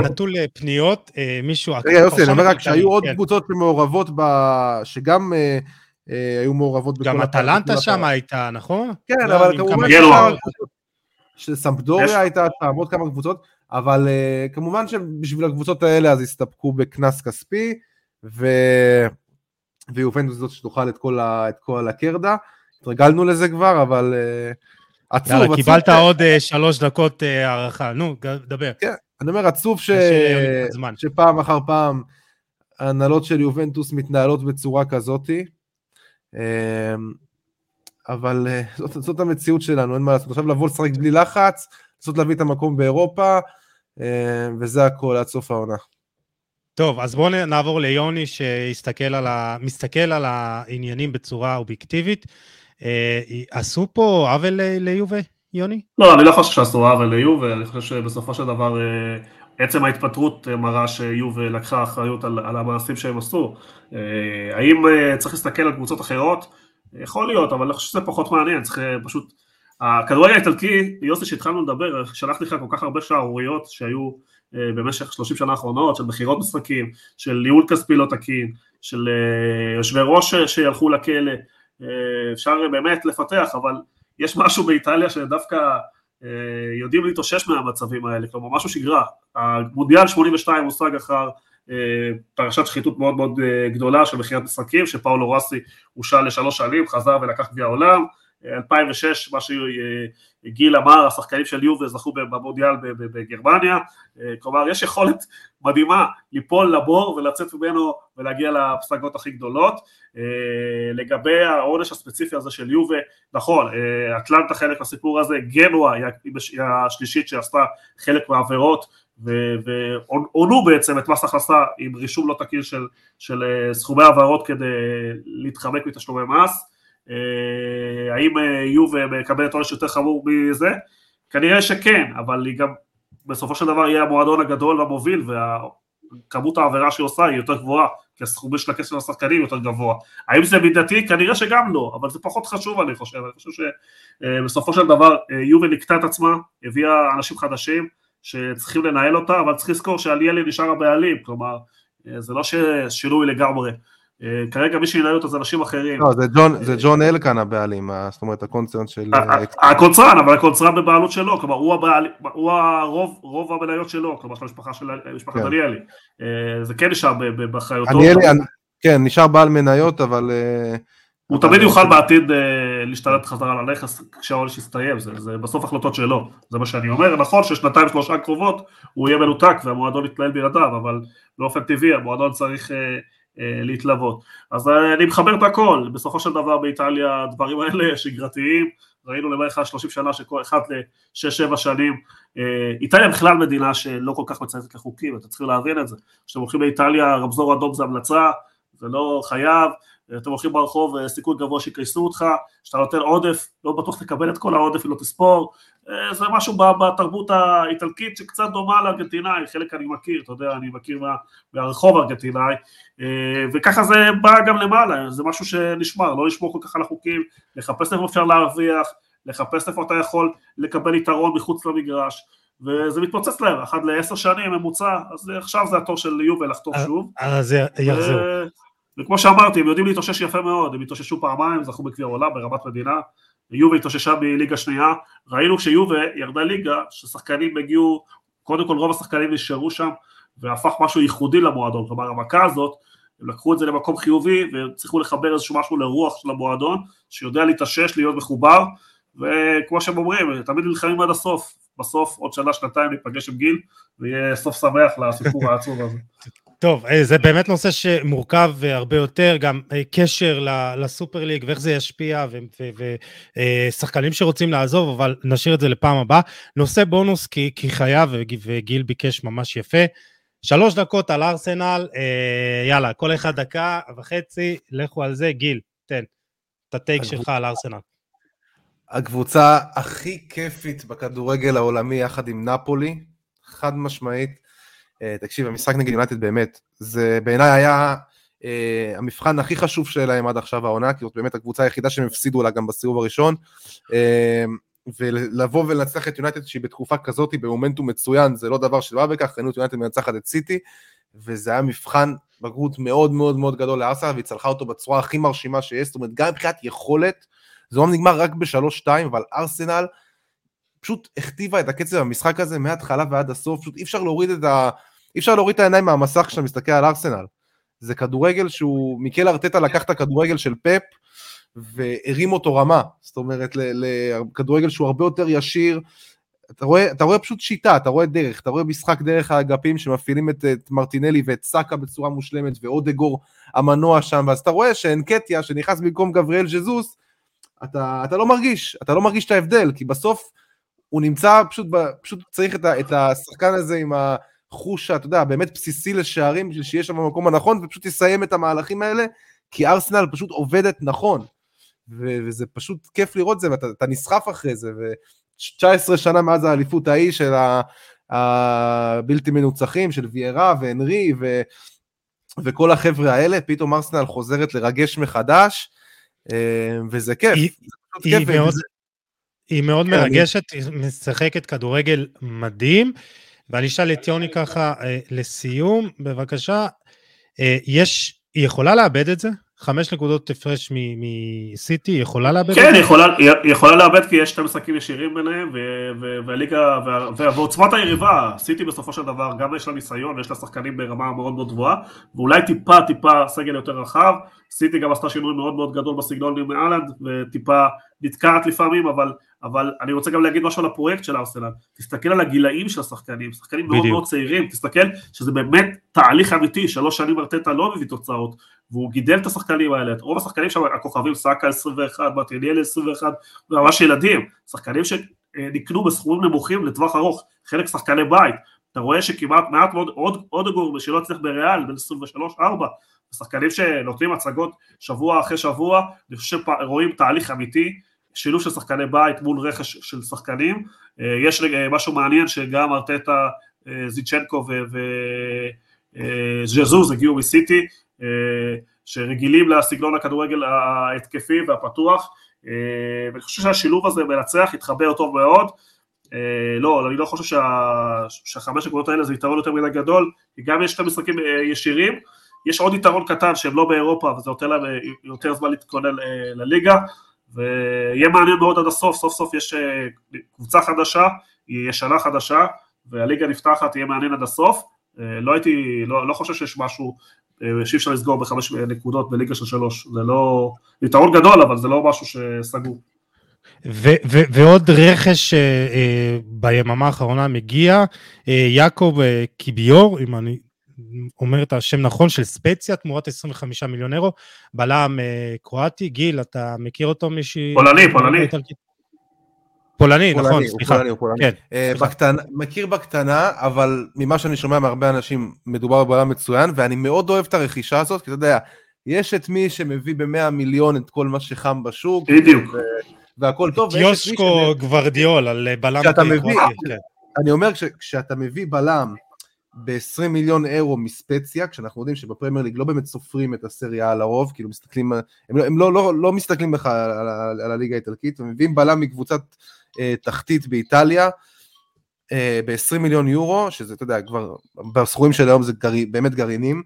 <laughs> נטול פניות, אה, מישהו... רגע, יוסי, אני אומר רק שהיו עוד כן. קבוצות שמעורבות. שגם אה, אה, היו מעורבות בכל... גם אטלנטה שם הייתה, נכון? כן, לא, אבל כמובן... שסמפדוריה הייתה שם, עוד כמה קבוצות, אבל אה, כמובן שבשביל הקבוצות האלה אז הסתפקו בקנס כספי, ו... ויובנטוס זאת שתאכל את כל, ה... את כל הקרדה. התרגלנו לזה כבר, אבל uh, עצוב, עצוב. קיבלת. עוד שלוש דקות הערכה, נו, דבר. כן, אני אומר, עצוב ש... שפעם אחר פעם ההנהלות של יובנטוס מתנהלות בצורה כזאתי. אמ, אבל אה, זאת, זאת המציאות שלנו, אין מה לעשות. עכשיו לבוא לשחק בלי לחץ, לנסות להביא את המקום באירופה, אמ, וזה הכל עד סוף העונה. טוב, אז בואו נעבור ליוני שמסתכל על, ה... על העניינים בצורה אובייקטיבית. אה, עשו פה עוול ליובה, יוני? לא, אני לא חושב שעשו עוול ליובה, אני חושב שבסופו של דבר אה, עצם ההתפטרות מראה שיובה לקחה אחריות על, על המעשים שהם עשו. אה, האם אה, צריך להסתכל על קבוצות אחרות? יכול להיות, אבל אני חושב שזה פחות מעניין, צריך אה, פשוט... הכדורגל האיטלקי, יוסי שהתחלנו לדבר, שלחתי לך כל כך הרבה שערוריות שהיו במשך 30 שנה האחרונות, של מכירות משחקים, של ניהול כספי לא תקין, של יושבי ראש שילכו לכלא, אפשר באמת לפתח, אבל יש משהו באיטליה שדווקא אה, יודעים להתאושש מהמצבים האלה, כלומר משהו שגרה. המונדיאל 82 מושג אחר אה, פרשת שחיתות מאוד מאוד אה, גדולה של מכירת משחקים, שפאולו רסי הושל לשלוש שנים, חזר ולקח גביע העולם, 2006, מה שגיל אמר, השחקנים של יובה זכו במונדיאל בגרמניה, כלומר יש יכולת מדהימה ליפול לבור ולצאת ממנו ולהגיע לפסגות הכי גדולות. לגבי העונש הספציפי הזה של יובה, נכון, אטלנטה חלק מהסיפור הזה, גנואה היא השלישית שעשתה חלק מהעבירות ועונו בעצם את מס הכנסה עם רישום לא תקין של, של סכומי העברות כדי להתחמק מתשלומי מס. אה, האם אה, יובה מקבלת עונש יותר חמור מזה? כנראה שכן, אבל היא גם בסופו של דבר יהיה המועדון הגדול והמוביל וכמות העבירה שהיא עושה היא יותר גבוהה, כי הסכומים של הכסף לשחקנים יותר גבוה. האם זה מידתי? כנראה שגם לא, אבל זה פחות חשוב אני חושב, אני חושב שבסופו של דבר אה, יובה נקטה את עצמה, הביאה אנשים חדשים שצריכים לנהל אותה, אבל צריך לזכור שאליאלי נשאר הבעלים, כלומר זה לא ששינוי לגמרי. אה, כרגע מי שינהל אותו זה אנשים אחרים. לא, זה ג'ון, זה ג'ון אלקן הבעלים, זאת אומרת הקונצרן של... הקונצרן, אבל הקונצרן בבעלות שלו, כלומר הוא, הבעל, הוא הרוב, רוב המניות שלו, כלומר של המשפחה של משפחת כן. דניאלי. זה כן נשאר באחריותו. כן, נשאר בעל מניות, אבל... הוא תמיד יוכל בעתיד אה, להשתלט חזרה על הנכס כשהעונש יסתיים, זה, זה בסוף החלטות שלו, זה מה שאני אומר, נכון ששנתיים שלושה קרובות הוא יהיה מנותק והמועדון יתנהל בלעדיו, אבל באופן טבעי המועדון צריך אה, אה, להתלוות. אז אה, אני מחבר את הכל, בסופו של דבר באיטליה הדברים האלה <laughs> שגרתיים, ראינו לבערך 30 שנה שכל אחד ל-6-7 שנים, אה, איטליה בכלל מדינה שלא כל כך מצייתת לחוקים, אתם צריכים להבין את זה, כשאתם הולכים לאיטליה רמזור אדום זה המלצה, זה לא חייב, אתם הולכים ברחוב, אה, סיכוי גבוה שיקייסו אותך, כשאתה נותן עודף, לא בטוח תקבל את כל העודף ולא תספור, אה, זה משהו בתרבות האיטלקית שקצת דומה לארגנטינאי, חלק אני מכיר, אתה יודע, אני מכיר מה, מהרחוב הארגנטינאי, אה, וככה זה בא גם למעלה, זה משהו שנשמר, לא לשמור כל כך על החוקים, לחפש איפה אפשר להרוויח, לחפש איפה אתה יכול לקבל יתרון מחוץ למגרש, וזה מתפוצץ להם, אחת לעשר שנים ממוצע, אז עכשיו זה התור של יובל לחתור שוב. אז יחזרו. וכמו שאמרתי, הם יודעים להתאושש יפה מאוד, הם התאוששו פעמיים, זכו בגביע העולם ברמת מדינה, יובה התאוששה מליגה שנייה, ראינו כשיובה ירדה ליגה, ששחקנים הגיעו, קודם כל רוב השחקנים נשארו שם, והפך משהו ייחודי למועדון, כלומר המכה הזאת, הם לקחו את זה למקום חיובי, והצליחו לחבר איזשהו משהו לרוח של המועדון, שיודע להתאושש, להיות מחובר, וכמו שהם אומרים, תמיד נלחמים עד הסוף, בסוף עוד שנה, שנתיים ניפגש עם גיל, ויהיה סוף שמח לסיפור העצוב הזה. <laughs> טוב, אה, זה באמת נושא שמורכב הרבה יותר, גם אה, קשר לסופר ליג ואיך זה ישפיע, ושחקנים אה, שרוצים לעזוב, אבל נשאיר את זה לפעם הבאה. נושא בונוס כי, כי חייב, וגיל ביקש ממש יפה. שלוש דקות על ארסנל, יאללה, כל אחד דקה וחצי, לכו על זה. גיל, תן, את הטייק שלך על ארסנל. הקבוצה הכי כיפית בכדורגל העולמי יחד עם נפולי, חד משמעית. אה, תקשיב, המשחק נגד יונתד באמת, זה בעיניי היה uh, המבחן הכי חשוב שלהם עד עכשיו העונה, כי זאת באמת הקבוצה היחידה שהם הפסידו לה גם בסיבוב הראשון, uh, ולבוא ולנצח את יונתד שהיא בתקופה כזאת, במומנטום מצוין, זה לא דבר שבא בכך, ראינו את יונתד מנצחת את סיטי, וזה היה מבחן בגרות מאוד מאוד מאוד גדול לארסנל, והיא צלחה אותו בצורה הכי מרשימה שיש, זאת אומרת, גם מבחינת יכולת, זה לא נגמר רק בשלוש-שתיים, אבל ארסנל פשוט הכתיבה את הקצב במשחק הזה מההתחלה ועד הסוף, פשוט אי אפשר להוריד את ה... אי אפשר להוריד את העיניים מהמסך כשאתה מסתכל על ארסנל. זה כדורגל שהוא, מיקל ארטטה לקח את הכדורגל של פפ והרים אותו רמה, זאת אומרת לכדורגל שהוא הרבה יותר ישיר, אתה רואה, אתה רואה פשוט שיטה, אתה רואה דרך, אתה רואה משחק דרך האגפים שמפעילים את, את מרטינלי ואת סאקה בצורה מושלמת ואודגור המנוע שם, ואז אתה רואה שאנקטיה שנכנס במקום גבריאל ז'זוס, אתה, אתה לא מרגיש, אתה לא מרגיש את ההבדל, כי בסוף הוא נמצא, פשוט, פשוט צריך את, את השחקן הזה עם ה... חוש, אתה יודע, באמת בסיסי לשערים, בשביל שיהיה שם במקום הנכון, ופשוט יסיים את המהלכים האלה, כי ארסנל פשוט עובדת נכון. ו- וזה פשוט כיף לראות זה, ואתה נסחף אחרי זה, ו-19 שנה מאז האליפות ההיא של הבלתי מנוצחים, של ויירה והנרי, ו- וכל החבר'ה האלה, פתאום ארסנל חוזרת לרגש מחדש, אה, וזה כיף. היא, היא, כיף מאוד, וזה... היא מאוד כן, מרגשת, היא משחקת כדורגל מדהים. ואני אשאל את יוני ככה אה, לסיום, בבקשה, אה, יש, היא יכולה לאבד את זה? חמש נקודות הפרש מסיטי, היא יכולה לאבד כן, את זה? כן, היא יכולה לאבד כי יש שתי משחקים ישירים ביניהם, והליגה, ועוצמת היריבה, סיטי בסופו של דבר, גם יש לה ניסיון, יש לה שחקנים ברמה מאוד מאוד גבוהה, ואולי טיפה טיפה סגל יותר רחב, סיטי גם עשתה שינוי מאוד מאוד גדול בסגנון עם אהלנד, וטיפה נתקעת לפעמים, אבל אבל אני רוצה גם להגיד משהו על הפרויקט של ארסנל, תסתכל על הגילאים של השחקנים, שחקנים מאוד מאוד צעירים, תסתכל שזה באמת תהליך אמיתי, שלוש שנים ארטטה לא מביא תוצאות, והוא גידל את השחקנים האלה, את רוב השחקנים שם, הכוכבים סאקה 21, מרטיניאל 21, ממש ילדים, שחקנים שנקנו בסכומים נמוכים לטווח ארוך, חלק שחקני בית, אתה רואה שכמעט מעט מאוד עוד, עוד גור שלא הצליח בריאל, בין 23-4, שחקנים שנותנים הצגות שבוע אחרי שבוע, אני חושב שרואים תהליך אמיתי, שילוב של שחקני בית מול רכש של שחקנים, אה, יש משהו מעניין שגם ארטטה, אה, זיצ'נקו וז'זוז הגיעו מסיטי, אה, שרגילים לסגנון הכדורגל ההתקפי והפתוח, ואני חושב שהשילוב הזה מנצח, התחבר טוב מאוד, לא, אני לא חושב שה... שהחמש נקודות האלה זה יתרון יותר מדי גדול, כי גם יש את המשחקים ישירים, יש עוד יתרון קטן שהם לא באירופה וזה נותן להם יותר זמן להתכונן לליגה ויהיה מעניין מאוד עד הסוף, סוף סוף יש קבוצה חדשה, היא ישנה חדשה והליגה נפתחת, יהיה מעניין עד הסוף, לא הייתי, לא, לא חושב שיש משהו שאי אפשר לסגור בחמש נקודות בליגה של שלוש, זה לא, יתרון גדול אבל זה לא משהו שסגור. ו- ו- ועוד רכש uh, uh, ביממה האחרונה מגיע, uh, יעקב uh, קיביור, אם אני אומר את השם נכון, של ספציה, תמורת 25 מיליון אירו, בלם uh, קרואטי, גיל, אתה מכיר אותו מישהי? פולני, פולני. פולני, נכון, סליחה. פולני, פולני. כן, uh, בקטנה, מכיר בקטנה, אבל ממה שאני שומע מהרבה אנשים, מדובר בבלם מצוין, ואני מאוד אוהב את הרכישה הזאת, כי אתה יודע, יש את מי שמביא ב-100 מיליון את כל מה שחם בשוק. בדיוק. והכל טוב. יושקו גוורדיאול על בלם כשאתה מביא, כן. אני אומר, כשאתה מביא בלם ב-20 מיליון אירו מספציה, כשאנחנו יודעים שבפרמייר ליג לא באמת סופרים את הסריה על הרוב, כאילו מסתכלים, הם לא, הם לא, לא, לא מסתכלים בכלל על, על, על הליגה האיטלקית, ומביאים בלם מקבוצת אה, תחתית באיטליה, אה, ב-20 מיליון יורו, שזה, אתה יודע, כבר בסכומים של היום זה גר, באמת גרעינים,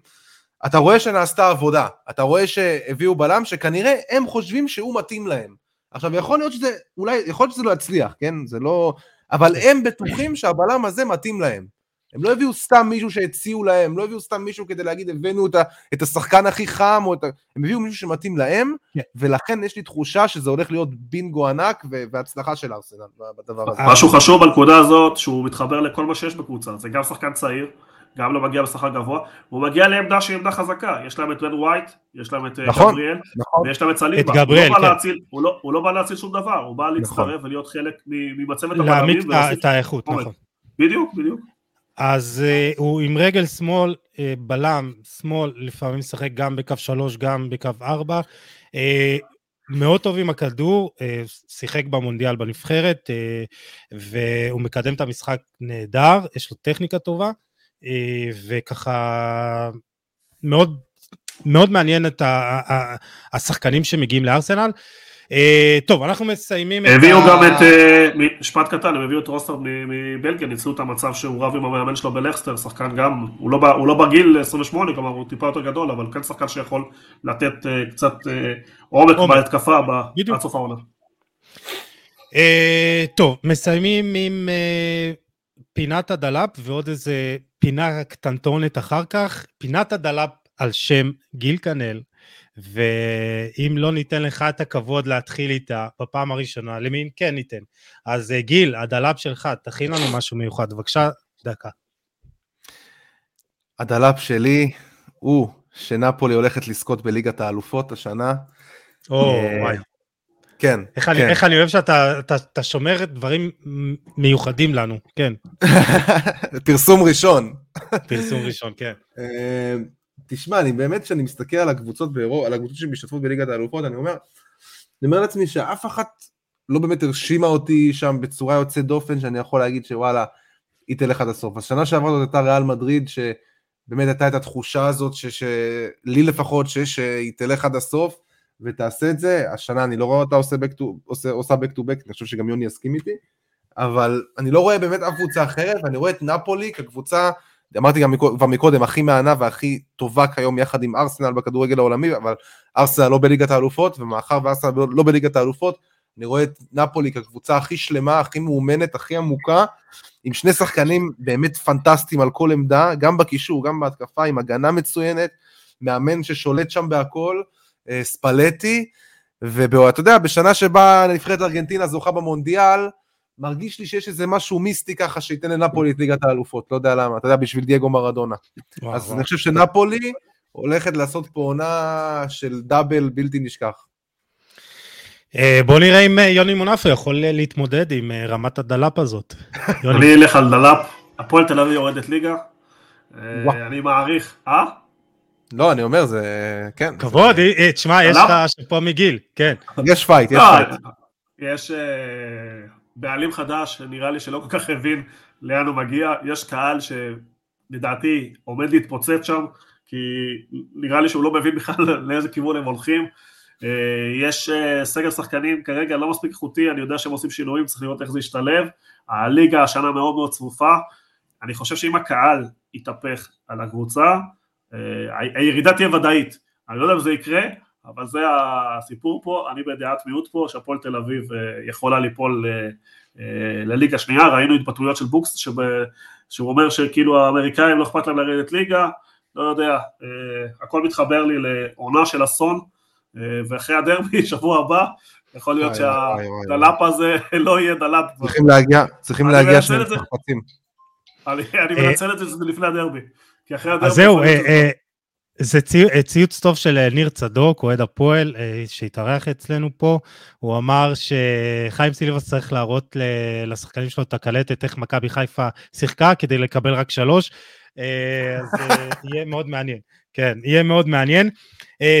אתה רואה שנעשתה עבודה, אתה רואה שהביאו בלם שכנראה הם חושבים שהוא מתאים להם. עכשיו יכול להיות שזה, אולי, יכול להיות שזה לא יצליח, כן? זה לא... אבל הם בטוחים שהבלם הזה מתאים להם. הם לא הביאו סתם מישהו שהציעו להם, הם לא הביאו סתם מישהו כדי להגיד הבאנו את, ה, את השחקן הכי חם, או את ה... הם הביאו מישהו שמתאים להם, yeah. ולכן יש לי תחושה שזה הולך להיות בינגו ענק והצלחה של ארסנל בדבר הזה. משהו חשוב בנקודה הזאת, שהוא מתחבר לכל מה שיש בקבוצה, זה גם שחקן צעיר, גם לא מגיע בשכר גבוה, הוא מגיע לעמדה שהיא עמדה חזקה, יש להם את בן ווייט, יש להם את אה, נכון, גבריאל, נכון. ויש להם את סליבה, את גבריאל, הוא, לא כן. להציל, הוא, לא, הוא לא בא להציל שום דבר, הוא בא להצטרף נכון. ולהיות חלק ממצבת הבלמים. להעמיק את האיכות, נכון. בדיוק, בדיוק. אז uh, הוא עם רגל שמאל, uh, בלם, שמאל, לפעמים משחק גם בקו 3, גם בקו 4. Uh, מאוד טוב עם הכדור, uh, שיחק במונדיאל בנבחרת, uh, והוא מקדם את המשחק נהדר, יש לו טכניקה טובה. וככה מאוד, מאוד מעניין את השחקנים שמגיעים לארסנל. טוב, אנחנו מסיימים את ה... הביאו גם את, משפט קטן, הם הביאו את טרוסארד מבלגיה, ניצלו את המצב שהוא רב עם המאמן שלו בלכסטר, שחקן גם, הוא לא, לא בגיל 28, כלומר הוא טיפה יותר גדול, אבל כן שחקן שיכול לתת קצת עומק בהתקפה עד סוף העונה. טוב, מסיימים עם פינת הדלאפ ועוד איזה פינה קטנטונת אחר כך, פינת הדלאפ על שם גיל כנל, ואם לא ניתן לך את הכבוד להתחיל איתה בפעם הראשונה, למי כן ניתן. אז גיל, הדלאפ שלך, תכין לנו משהו מיוחד, בבקשה, דקה. הדלאפ שלי הוא שנפולי הולכת לזכות בליגת האלופות השנה. או, וואי. כן, איך, כן. אני, איך אני אוהב שאתה אתה, אתה שומר דברים מיוחדים לנו, כן. <laughs> פרסום ראשון. פרסום ראשון, כן. תשמע, אני באמת, כשאני מסתכל על הקבוצות באירופה, על הקבוצות שמשתתפות בליגת האלופות, אני אומר, אני אומר לעצמי שאף אחת לא באמת הרשימה אותי שם בצורה יוצאת דופן, שאני יכול להגיד שוואלה, היא תלך עד הסוף. אז שנה שעברה זאת הייתה ריאל מדריד, שבאמת הייתה את התחושה הזאת, שלי לפחות, שהיא תלך עד הסוף, ותעשה את זה, השנה אני לא רואה אותה עושה, back to, עושה, עושה back to back, אני חושב שגם יוני יסכים איתי, אבל אני לא רואה באמת אף קבוצה אחרת, ואני רואה את נפולי כקבוצה, אמרתי גם כבר מקודם, הכי מהנה והכי טובה כיום יחד עם ארסנל בכדורגל העולמי, אבל ארסנל לא בליגת האלופות, ומאחר וארסנל לא בליגת האלופות, אני רואה את נפולי כקבוצה הכי שלמה, הכי מאומנת, הכי עמוקה, עם שני שחקנים באמת פנטסטיים על כל עמדה, גם בקישור, גם בהתקפה, עם הגנה מצוינת, מאמן ששולט שם בהכל, ספלטי, ואתה יודע, בשנה שבה נבחרת ארגנטינה זוכה במונדיאל, מרגיש לי שיש איזה משהו מיסטי ככה שייתן לנפולי את ליגת האלופות, לא יודע למה, אתה יודע, בשביל דייגו מרדונה. וואו, אז וואו. אני חושב שנפולי הולכת לעשות פה עונה של דאבל בלתי נשכח. בוא נראה אם יוני מונפו יכול להתמודד עם רמת הדלאפ הזאת. <laughs> אני אלך על דלאפ, הפועל תל אביב יורדת ליגה, אני מעריך, אה? לא, אני אומר, זה... כן. כבוד, תשמע, יש לך שאפו מגיל, כן. יש פייט, יש פייט. יש בעלים חדש, נראה לי שלא כל כך הבין לאן הוא מגיע, יש קהל שלדעתי עומד להתפוצץ שם, כי נראה לי שהוא לא מבין בכלל <laughs> לאיזה כיוון הם הולכים. יש סגל שחקנים כרגע לא מספיק איכותי, אני יודע שהם עושים שינויים, צריך לראות איך זה ישתלב. הליגה השנה מאוד מאוד צפופה, אני חושב שאם הקהל יתהפך על הקבוצה, הירידה תהיה ודאית, אני לא יודע אם זה יקרה, אבל זה הסיפור פה, אני בדעת מיעוט פה, שהפועל תל אביב יכולה ליפול לליגה שנייה, ראינו התבטאויות של בוקס, שב, שהוא אומר שכאילו האמריקאים לא אכפת להם לרדת ליגה, לא יודע, הכל מתחבר לי לעונה של אסון, ואחרי הדרבי, <laughs> שבוע הבא, יכול להיות שהדלאפ הזה <laughs> לא יהיה דלאפ. צריכים להגיע, צריכים להגיע שני צרפתים. אני מנצל את זה לפני הדרבי. כי אחרי הדרבי... אז זהו, זה ציוץ טוב של ניר צדוק, אוהד הפועל, שהתארח אצלנו פה. הוא אמר שחיים סילבס צריך להראות לשחקנים שלו את הקלטת איך מכבי חיפה שיחקה כדי לקבל רק שלוש. אז <laughs> יהיה מאוד מעניין. כן, יהיה מאוד מעניין.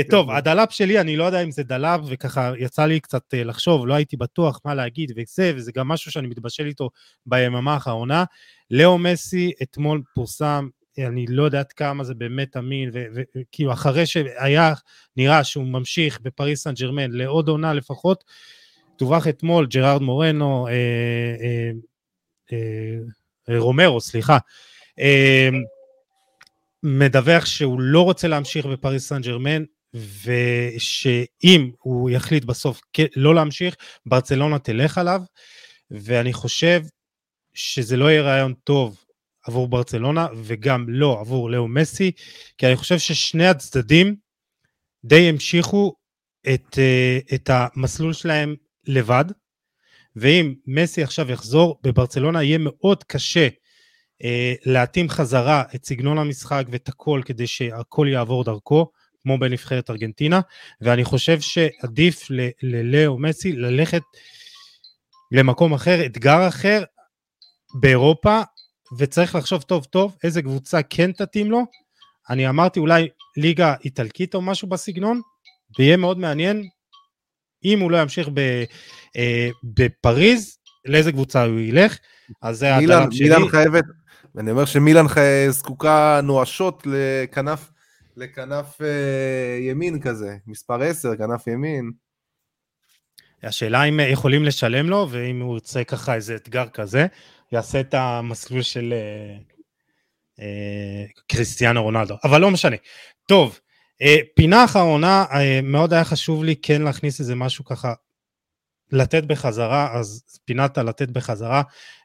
טוב, הדלאפ שלי, אני לא יודע אם זה דלאפ, וככה יצא לי קצת לחשוב, לא הייתי בטוח מה להגיד וזה, וזה גם משהו שאני מתבשל איתו ביממה האחרונה. לאו מסי אתמול פורסם, אני לא יודעת כמה זה באמת אמין, וכאילו אחרי שהיה נראה שהוא ממשיך בפריס סן ג'רמן לעוד עונה לפחות, דווח אתמול ג'רארד מורנו, אה, אה, אה, רומרו, סליחה, אה, מדווח שהוא לא רוצה להמשיך בפריס סן ג'רמן, ושאם הוא יחליט בסוף לא להמשיך, ברצלונה תלך עליו, ואני חושב שזה לא יהיה רעיון טוב עבור ברצלונה, וגם לא עבור לאו מסי, כי אני חושב ששני הצדדים די המשיכו את, אה, את המסלול שלהם לבד, ואם מסי עכשיו יחזור, בברצלונה יהיה מאוד קשה אה, להתאים חזרה את סגנון המשחק ואת הכל כדי שהכל יעבור דרכו, כמו בנבחרת ארגנטינה, ואני חושב שעדיף ללאו מסי ללכת למקום אחר, אתגר אחר באירופה, וצריך לחשוב טוב טוב איזה קבוצה כן תתאים לו. אני אמרתי אולי ליגה איטלקית או משהו בסגנון, ויהיה מאוד מעניין אם הוא לא ימשיך ב, אה, בפריז, לאיזה קבוצה הוא ילך, אז זה הדלם שלי. מילאן חייבת, אני אומר שמילאן זקוקה נואשות לכנף, לכנף אה, ימין כזה, מספר 10, כנף ימין. השאלה אם יכולים לשלם לו, ואם הוא ירצה ככה איזה אתגר כזה, יעשה את המסלול של אה, אה, קריסטיאנו רונלדו, אבל לא משנה. טוב, אה, פינה אחרונה, אה, מאוד היה חשוב לי כן להכניס איזה משהו ככה לתת בחזרה, אז פינת הלתת בחזרה,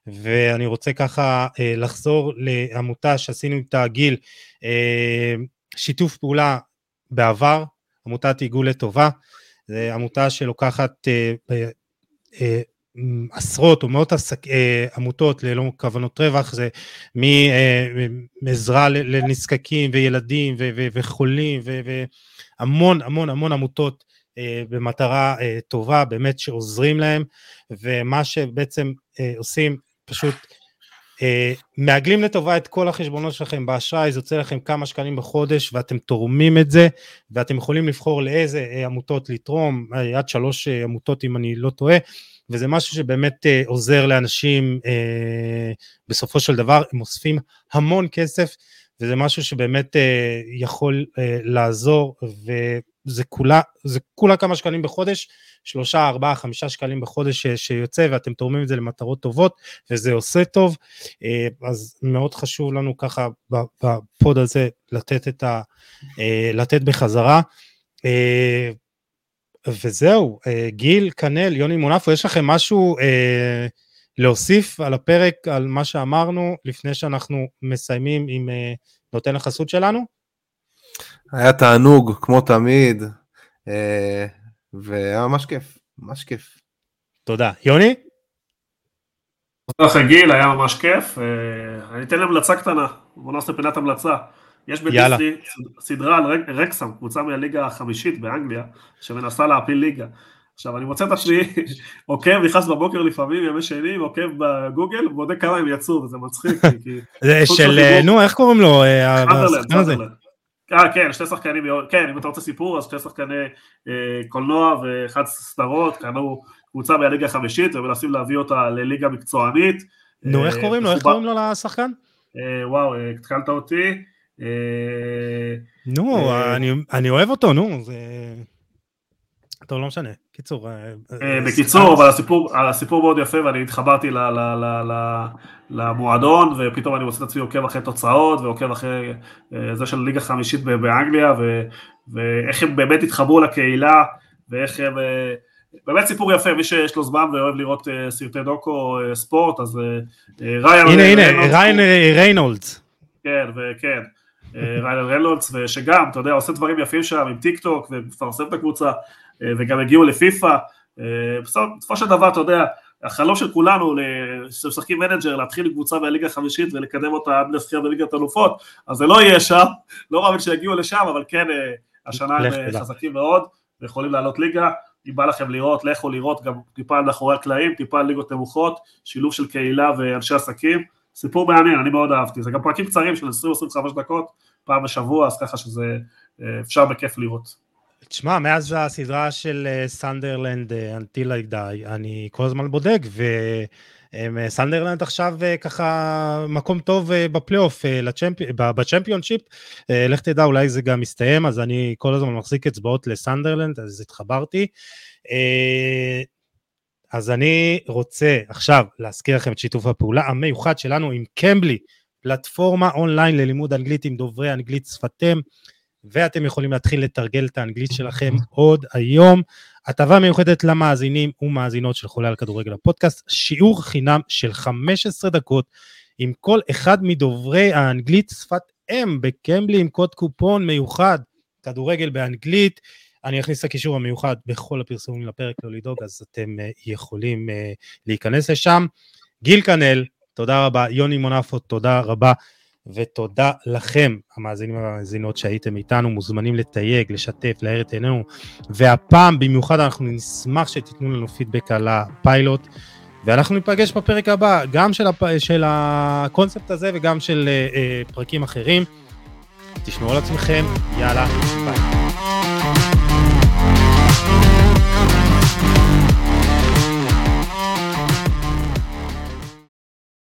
ואני רוצה ככה אה, לחזור לעמותה שעשינו איתה גיל אה, שיתוף פעולה בעבר, עמותת עיגול לטובה, זו עמותה שלוקחת אה, אה, עשרות או מאות אה, עמותות ללא כוונות רווח, זה מעזרה לנזקקים וילדים וחולים והמון המון המון עמותות במטרה טובה, באמת שעוזרים להם, ומה שבעצם עושים, פשוט מעגלים לטובה את כל החשבונות שלכם באשראי, זה יוצא לכם כמה שקלים בחודש ואתם תורמים את זה, ואתם יכולים לבחור לאיזה עמותות לתרום, עד שלוש עמותות אם אני לא טועה, וזה משהו שבאמת עוזר לאנשים בסופו של דבר, הם אוספים המון כסף, וזה משהו שבאמת יכול לעזור, זה כולה, זה כולה כמה שקלים בחודש, שלושה, ארבעה, חמישה שקלים בחודש שיוצא ואתם תורמים את זה למטרות טובות וזה עושה טוב, אה, אז מאוד חשוב לנו ככה בפוד הזה לתת את ה... אה, לתת בחזרה. אה, וזהו, גיל, כנל, יוני מונפו, יש לכם משהו להוסיף על הפרק, על מה שאמרנו, לפני שאנחנו מסיימים עם נותן החסות שלנו? היה תענוג, כמו תמיד, אה, והיה ממש כיף, ממש כיף. תודה. יוני? תודה לך גיל, היה ממש כיף. אה, אני אתן המלצה קטנה, בוא נעשה פינת המלצה. יש בדיסני סדרה על רקסם, קבוצה מהליגה החמישית באנגליה, שמנסה להפיל ליגה. עכשיו אני מוצא את עצמי <laughs> עוקב, נכנס בבוקר לפעמים, ימי שני, עוקב בגוגל, ובודק כמה הם יצאו, וזה מצחיק. זה של, נו, איך קוראים לו? סנדרלנד, אה, כן, שתי שחקנים, כן, אם אתה רוצה סיפור, אז שתי שחקני אה, קולנוע ואחד סדרות, קנו קבוצה מהליגה החמישית ומנסים להביא אותה לליגה מקצוענית. נו, איך אה, קוראים לו? איך קוראים לו לשחקן? אה, וואו, התקלת אותי. נו, אני אוהב אותו, נו. טוב, לא משנה. קיצור. בקיצור, אבל הסיפור מאוד יפה, ואני התחברתי למועדון, ופתאום אני מוצא את עצמי עוקב אחרי תוצאות, ועוקב אחרי זה של ליגה חמישית באנגליה, ואיך הם באמת התחברו לקהילה, ואיך הם... באמת סיפור יפה, מי שיש לו זמן ואוהב לראות סרטי דוקו ספורט, אז ריין... הנה, ריין ריינולדס. כן, וכן. ריין ריינולדס, שגם, אתה יודע, עושה דברים יפים שם עם טיק טוק, ומפרסם את הקבוצה, וגם הגיעו לפיפא. בסופו של דבר, אתה יודע, החלום של כולנו, שמשחקים manager, להתחיל עם קבוצה מהליגה החמישית ולקדם אותה עד לזכייה בליגת אלופות, אז זה לא יהיה שם, לא מאמין שיגיעו לשם, אבל כן, השנה הם חזקים מאוד, ויכולים לעלות ליגה. אם בא לכם לראות, לכו לראות גם טיפה מאחורי הקלעים, טיפה ליגות נמוכות, שילוב של קהילה ואנשי עסקים. סיפור מעניין, אני מאוד אהבתי, זה גם פרקים קצרים של 20-25 דקות, פעם בשבוע, אז ככה שזה אפשר בכיף לראות. תשמע, מאז הסדרה של סנדרלנד, Until I Die, אני כל הזמן בודק, וסנדרלנד עכשיו ככה מקום טוב בפלייאוף, בצ'מפיונשיפ, לך תדע, אולי זה גם מסתיים, אז אני כל הזמן מחזיק אצבעות לסנדרלנד, אז התחברתי. אז אני רוצה עכשיו להזכיר לכם את שיתוף הפעולה המיוחד שלנו עם קמבלי, פלטפורמה אונליין ללימוד אנגלית עם דוברי אנגלית שפתם, ואתם יכולים להתחיל לתרגל את האנגלית שלכם עוד היום. הטבה מיוחדת למאזינים ומאזינות של חולה על כדורגל הפודקאסט, שיעור חינם של 15 דקות עם כל אחד מדוברי האנגלית שפת אם בקמבלי עם קוד קופון מיוחד, כדורגל באנגלית. אני אכניס את הקישור המיוחד בכל הפרסומים לפרק, לא לדאוג, אז אתם יכולים להיכנס לשם. גיל כנל, תודה רבה, יוני מונפו, תודה רבה, ותודה לכם, המאזינים והמאזינות שהייתם איתנו, מוזמנים לתייג, לשתף, להאר את עינינו, והפעם במיוחד אנחנו נשמח שתיתנו לנו פידבק על הפיילוט, ואנחנו ניפגש בפרק הבא, גם של, הפ... של הקונספט הזה וגם של uh, פרקים אחרים. תשמעו על עצמכם, יאללה, ביי.